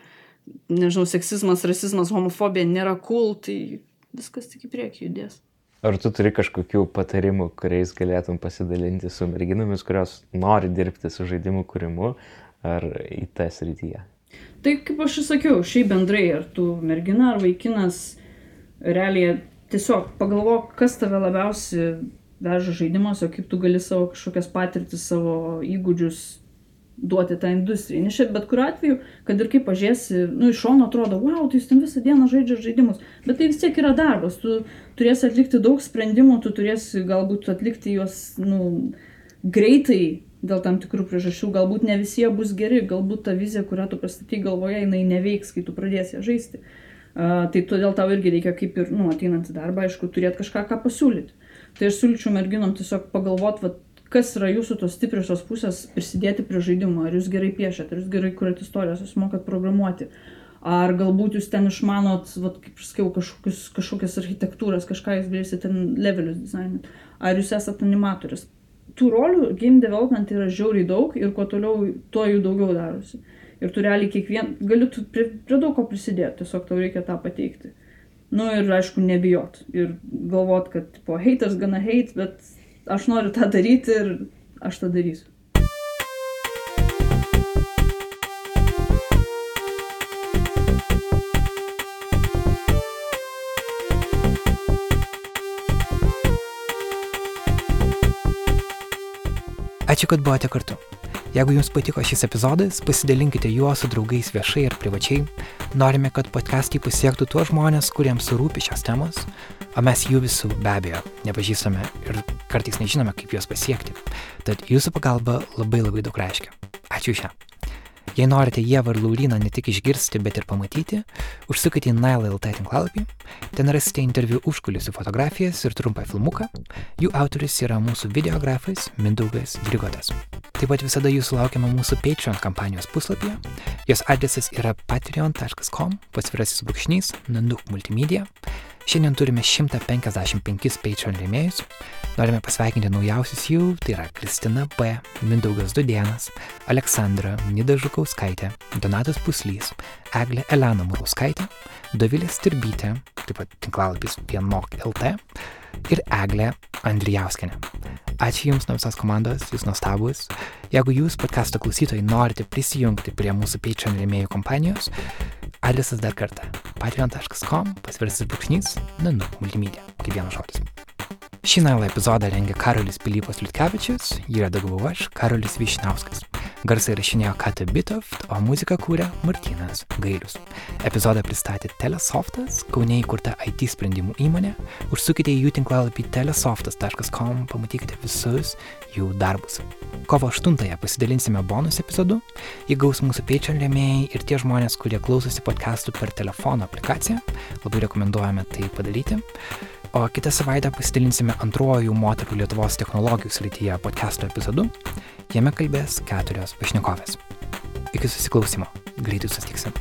nežinau, seksizmas, rasizmas, homofobija nėra cool, tai viskas tik į priekį judės. Ar tu turi kažkokių patarimų, kuriais galėtum pasidalinti su merginomis, kurios nori dirbti su žaidimu kūrimu ar į tą srityje? Tai kaip aš sakiau, šiaip bendrai, ar tu mergina ar vaikinas, realiai tiesiog pagalvok, kas tave labiausiai veža žaidimuose, kaip tu gali savo kažkokias patirtis, savo įgūdžius duoti tą industriją. Nes šiaip bet kuriuo atveju, kad ir kaip pažiūrėsi, nu iš šono atrodo, wow, tai jis ten visą dieną žaidžia žaidimus, bet tai vis tiek yra darbas, tu turėsi atlikti daug sprendimų, tu turėsi galbūt atlikti juos, nu, greitai dėl tam tikrų priežasčių, galbūt ne visi jie bus geri, galbūt ta vizija, kurią tu pastatai galvoje, jinai neveiks, kai tu pradėsi žaisti. Uh, tai todėl tau irgi reikia kaip ir, nu, ateinant į darbą, aišku, turėti kažką, ką pasiūlyti. Tai aš siūlyčiau merginom tiesiog pagalvoti, kas yra jūsų tos stipriosios pusės prisidėti prie žaidimo, ar jūs gerai piešiat, ar jūs gerai kuriat istorijas, jūs mokat programuoti, ar galbūt jūs ten išmanot, vat, kaip ir sakiau, kažkokius, kažkokias architektūras, kažką jūs galėsite ten levelius dizaininti, ar jūs esate animatorius. Tų rolių game development yra žiauriai daug ir kuo toliau, tuo jų daugiau darosi. Ir tu realiai kiekvien, gali tu prie, prie daug ko prisidėti, tiesiog tau reikia tą pateikti. Nu ir aišku, nebijot. Ir galvot, kad po haters gana hate, bet aš noriu tą daryti ir aš tą darysiu. Ačiū, kad buvote kartu. Jeigu jums patiko šis epizodas, pasidalinkite juo su draugais viešai ir privačiai. Norime, kad podcastai pasiektų tuos žmonės, kuriems rūpi šios temos, o mes jų visų be abejo nepažįstame ir kartais nežinome, kaip juos pasiekti. Tad jūsų pagalba labai labai daug reiškia. Ačiū šią. Jei norite Jėvą ir Lauryną ne tik išgirsti, bet ir pamatyti, užsukite į Nail.lt tinklalapį, ten rasite interviu užkulisių fotografijas ir trumpą filmuką, jų autorius yra mūsų videografas Mindaugas Grigotas. Taip pat visada jūsų laukiame mūsų Patreon kampanijos puslapyje, jos adresas yra patreon.com, pasvirasis brūkšnys, nanuk multimedia. Šiandien turime 155 Patreon rėmėjus. Norime pasveikinti naujausius jų, tai yra Kristina P., Mindaugas Dudienas, Aleksandra Nida Žukauskaitė, Donatas Puslys, Eglė Elena Murauskaitė, Dovilė Stirbytė, taip pat tinklalapis Pienmok LT ir Eglė Andrijauskenė. Ačiū Jums nuo visos komandos, Jūs nuostabus. Jeigu Jūs, podkasto klausytojai, norite prisijungti prie mūsų Patreon rėmėjų kompanijos, Adresas dar kartą - patreon.com pasvirsis brūkšnys, nanu, multimedia, kaip vienas žodis. Šį nailą epizodą rengia Karolis Pilypas Liutkevičius, jį redagavau aš, Karolis Višniauskas. Garsai rašinėjo Kata Bitoft, o muziką kūrė Martinas Gailius. Epizodą pristatė Telesoftas, Kaune įkurta IT sprendimų įmonė. Užsukite į jų tinklalapį telesoftas.com, pamatykite visus jų darbus. Kovo 8-ąją pasidalinsime bonus epizodu, įgaus mūsų Patreon rėmėjai ir tie žmonės, kurie klausosi podcastų per telefono aplikaciją. Labai rekomenduojame tai padaryti. O kitą savaitę pasidalinsime antrojų moterų Lietuvos technologijų srityje podcast'o epizodu. Jame kalbės keturios pašnekovės. Iki susiklausimo. Greitai susitiksim.